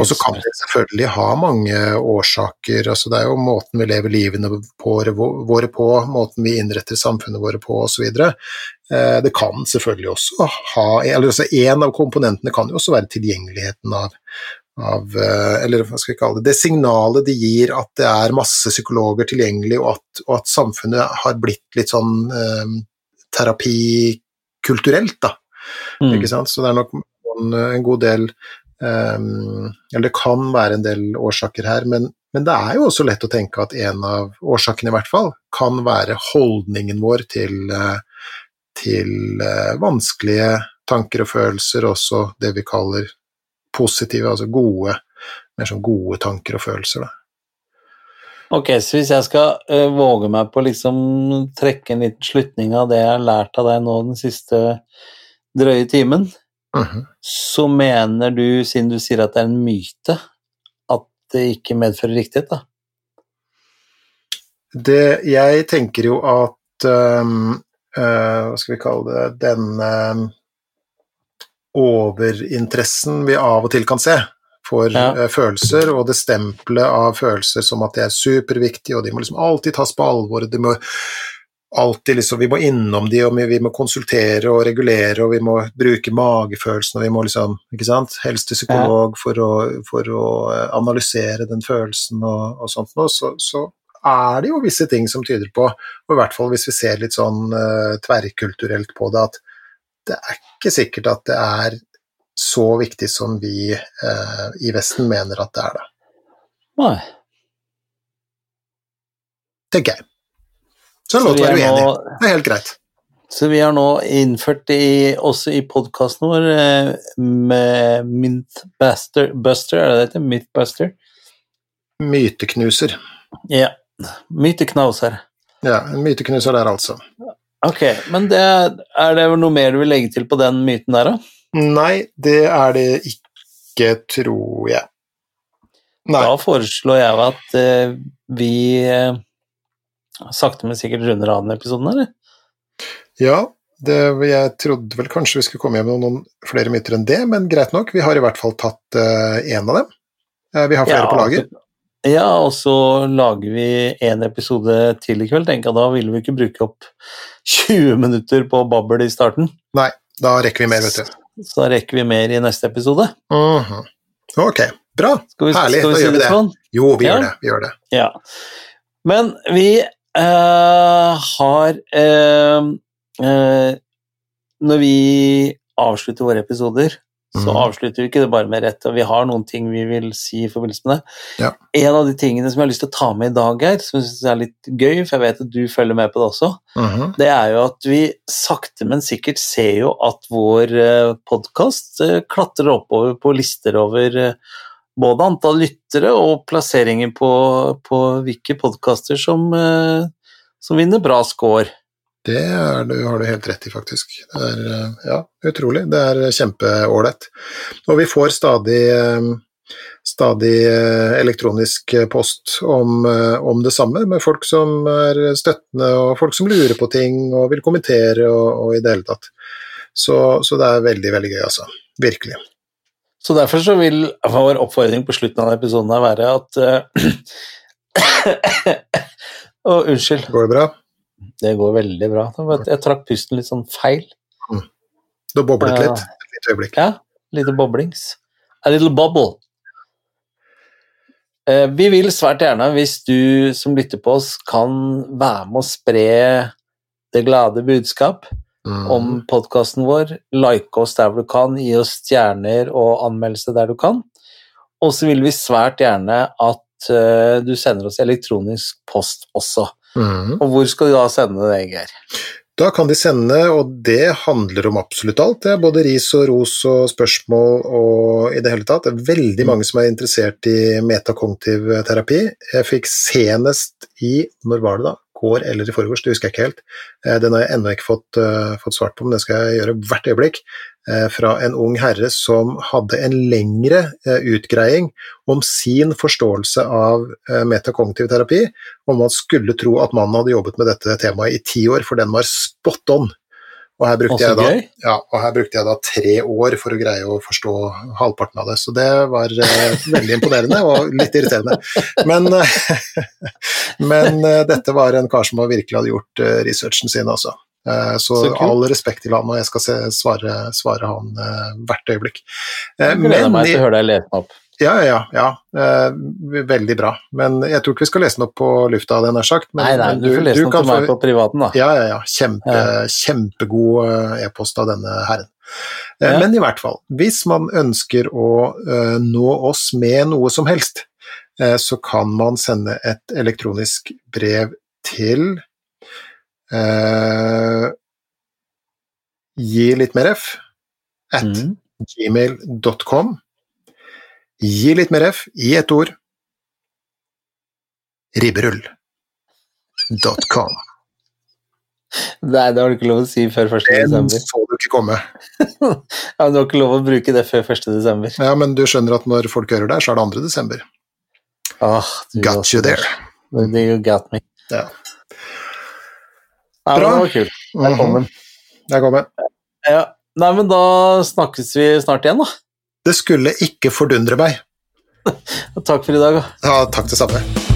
Og så kan det selvfølgelig ha mange årsaker, altså det er jo måten vi lever livene våre på, måten vi innretter samfunnet våre på osv. Eh, Det kan selvfølgelig også ha eller altså En av komponentene kan jo også være tilgjengeligheten av av, eh, eller hva skal vi kalle det, det signalet de gir at det er masse psykologer tilgjengelig, og at, og at samfunnet har blitt litt sånn eh, terapikulturelt, da. Mm. Ikke sant? Så det er nok en, en god del eh, Eller det kan være en del årsaker her, men, men det er jo også lett å tenke at en av årsakene i hvert fall kan være holdningen vår til, eh, til eh, vanskelige tanker og følelser, også det vi kaller positive, altså gode, mer sånn gode tanker og følelser. Da. Ok, så hvis jeg skal eh, våge meg på å liksom trekke en liten slutning av det jeg har lært av deg nå den siste drøye timen, Mhm. så mener du, siden du sier at det er en myte, at det ikke medfører riktighet, da? Det, jeg tenker jo at um, eh, Hva skal vi kalle det Den um, overinteressen vi av og til kan se for Ja. eh, følelser, og det stempelet av følelser som at det er superviktig, og de må liksom alltid tas på alvor, de må alltid liksom, vi må innom de, og vi, må konsultere og regulere, og vi må bruke magefølelsen, og vi må liksom, ikke sant, helst til psykolog for å, for å eh, analysere den følelsen og, og sånt noe, så, så er det jo visse ting som tyder på, og i hvert fall hvis vi ser litt sånn uh, tverrkulturelt på det, at det er ikke sikkert at det er så viktig som vi eh, i Vesten mener at det er det, Nei. tenker jeg. Så det er Så lov til å være uenig. nå- Det er helt greit. Så vi har nå innført i, også i podkasten vår eh, med Mythbuster Buster, er det det heter? Mythbuster? Myteknuser. Ja. Myteknauser. Ja, en myteknuser der, altså. Ok, men det, er det noe mer du vil legge til på den myten der, da? Nei, det er det ikke, tror jeg. Nei. Da foreslår jeg at uh, vi uh, sakte, men sikkert runder av den episoden, eller? Ja, det, jeg trodde vel kanskje vi skulle komme hjem med noen flere myter enn det, men greit nok. Vi har i hvert fall tatt én av dem. Eh, vi har flere på lager. Ja, og så lager vi en episode til i kveld. Tenk at da ville vi ikke bruke opp [LAUGHS] 20 minutter på babbel i starten. Nei, da rekker vi mer, vet du. Så da rekker vi mer i neste episode. Mhm. Ok, bra. Vi, Herlig, da gjør vi det sånn? Jo, vi Ja. gjør det. Vi gjør det. Ja. Men vi eh, har eh, Når vi avslutter våre episoder, så Mhm. avslutter vi ikke det bare med rett, og vi har noen ting vi vil si i forbindelse med det. Ja. En av de tingene som jeg har lyst til å ta med i dag, her, som jeg synes er litt gøy, for jeg vet at du følger med på det også, Mhm. det er jo at vi sakte, men sikkert ser jo at vår podkast klatrer oppover på lister over eh, både antall lyttere og plasseringer på, på hvilke podkaster som, eh, som vinner bra score. Det det har du helt rett i, faktisk. Det er eh, ja, utrolig. Det er kjempeålreit. Og vi får stadig, eh, stadig eh, elektronisk post om, om det samme, med folk som er støttende, og folk som lurer på ting og vil kommentere og, og i det hele tatt. Så, så det er veldig, veldig gøy, altså. Virkelig. Så derfor så vil vår oppfordring på slutten av episoden være at [COUGHS] uh, Å, unnskyld. Går det bra? Det går veldig bra. Jeg trakk pusten litt sånn feil. Det boblet Ja. litt. Et lite øyeblikk. Ja, lite boblings. A little bubble. Eh, Vi vil svært gjerne, hvis du som lytter på oss, kan være med å spre det glade budskap Mm. om podkasten vår, like oss der du kan, gi oss stjerner og anmeldelse der du kan. Og så vil vi svært gjerne at eh, du sender oss elektronisk post også. Mm. Og hvor skal de da sende det, Geir? Da kan de sende, og det handler om absolutt alt. Det er både ris og ros og spørsmål og i det hele tatt. Det er veldig mange som er interessert i metakognitiv terapi. Jeg fikk senest i Når var det, da? Går eller i forgårs, det husker jeg ikke helt. Eh, Den har jeg ennå ikke fått, uh, fått svart på, men det skal jeg gjøre hvert øyeblikk. Eh, Fra en ung herre som hadde en lengre eh, utgreiing om sin forståelse av eh, metakognitiv terapi, og man skulle tro at mannen hadde jobbet med dette temaet i ti år, for den var spot on. Og her da, ja, og her brukte jeg da tre år for å greie å forstå halvparten av det, så det var eh, veldig imponerende og litt irriterende. Men, [LAUGHS] men dette var en kar som virkelig hadde gjort researchen sin, altså. Eh, Så, Så all respekt til han, og jeg skal se, svare, svare han eh, hvert øyeblikk. Eh, Jeg gleder men meg til å høre deg lese den opp. ja, ja, ja. Eh, veldig bra. Men jeg tror ikke vi skal lese den opp på lufta, den nær sagt. Men, Nei, nei, men du får lese den til meg på privaten, da. Ja, ja, ja. Kjempe, Ja. Kjempegod e-post av denne herren. Ja. Men i hvert fall, hvis man ønsker å nå oss med noe som helst, så kan man sende et elektronisk brev til eh, Gi litt mer F at Mm. gmail.com. Gi litt mer F i ett ord. Ribberull.com. Nei, det har du ikke lov å si før 1. Den desember. så du ikke komme. [LAUGHS] Ja, men du har ikke lov å bruke det før 1. desember. Ja, men du skjønner at når folk hører det, så er det 2. desember. Oh, Got you there. You got me. Ja. Men Bra. det var kult. Der kom den. Der kom den. Ja. Nei, men da snakkes vi snart igjen, da. Det skulle ikke fordundre meg. [LAUGHS] Takk for i dag. da. Ja, takk det samme.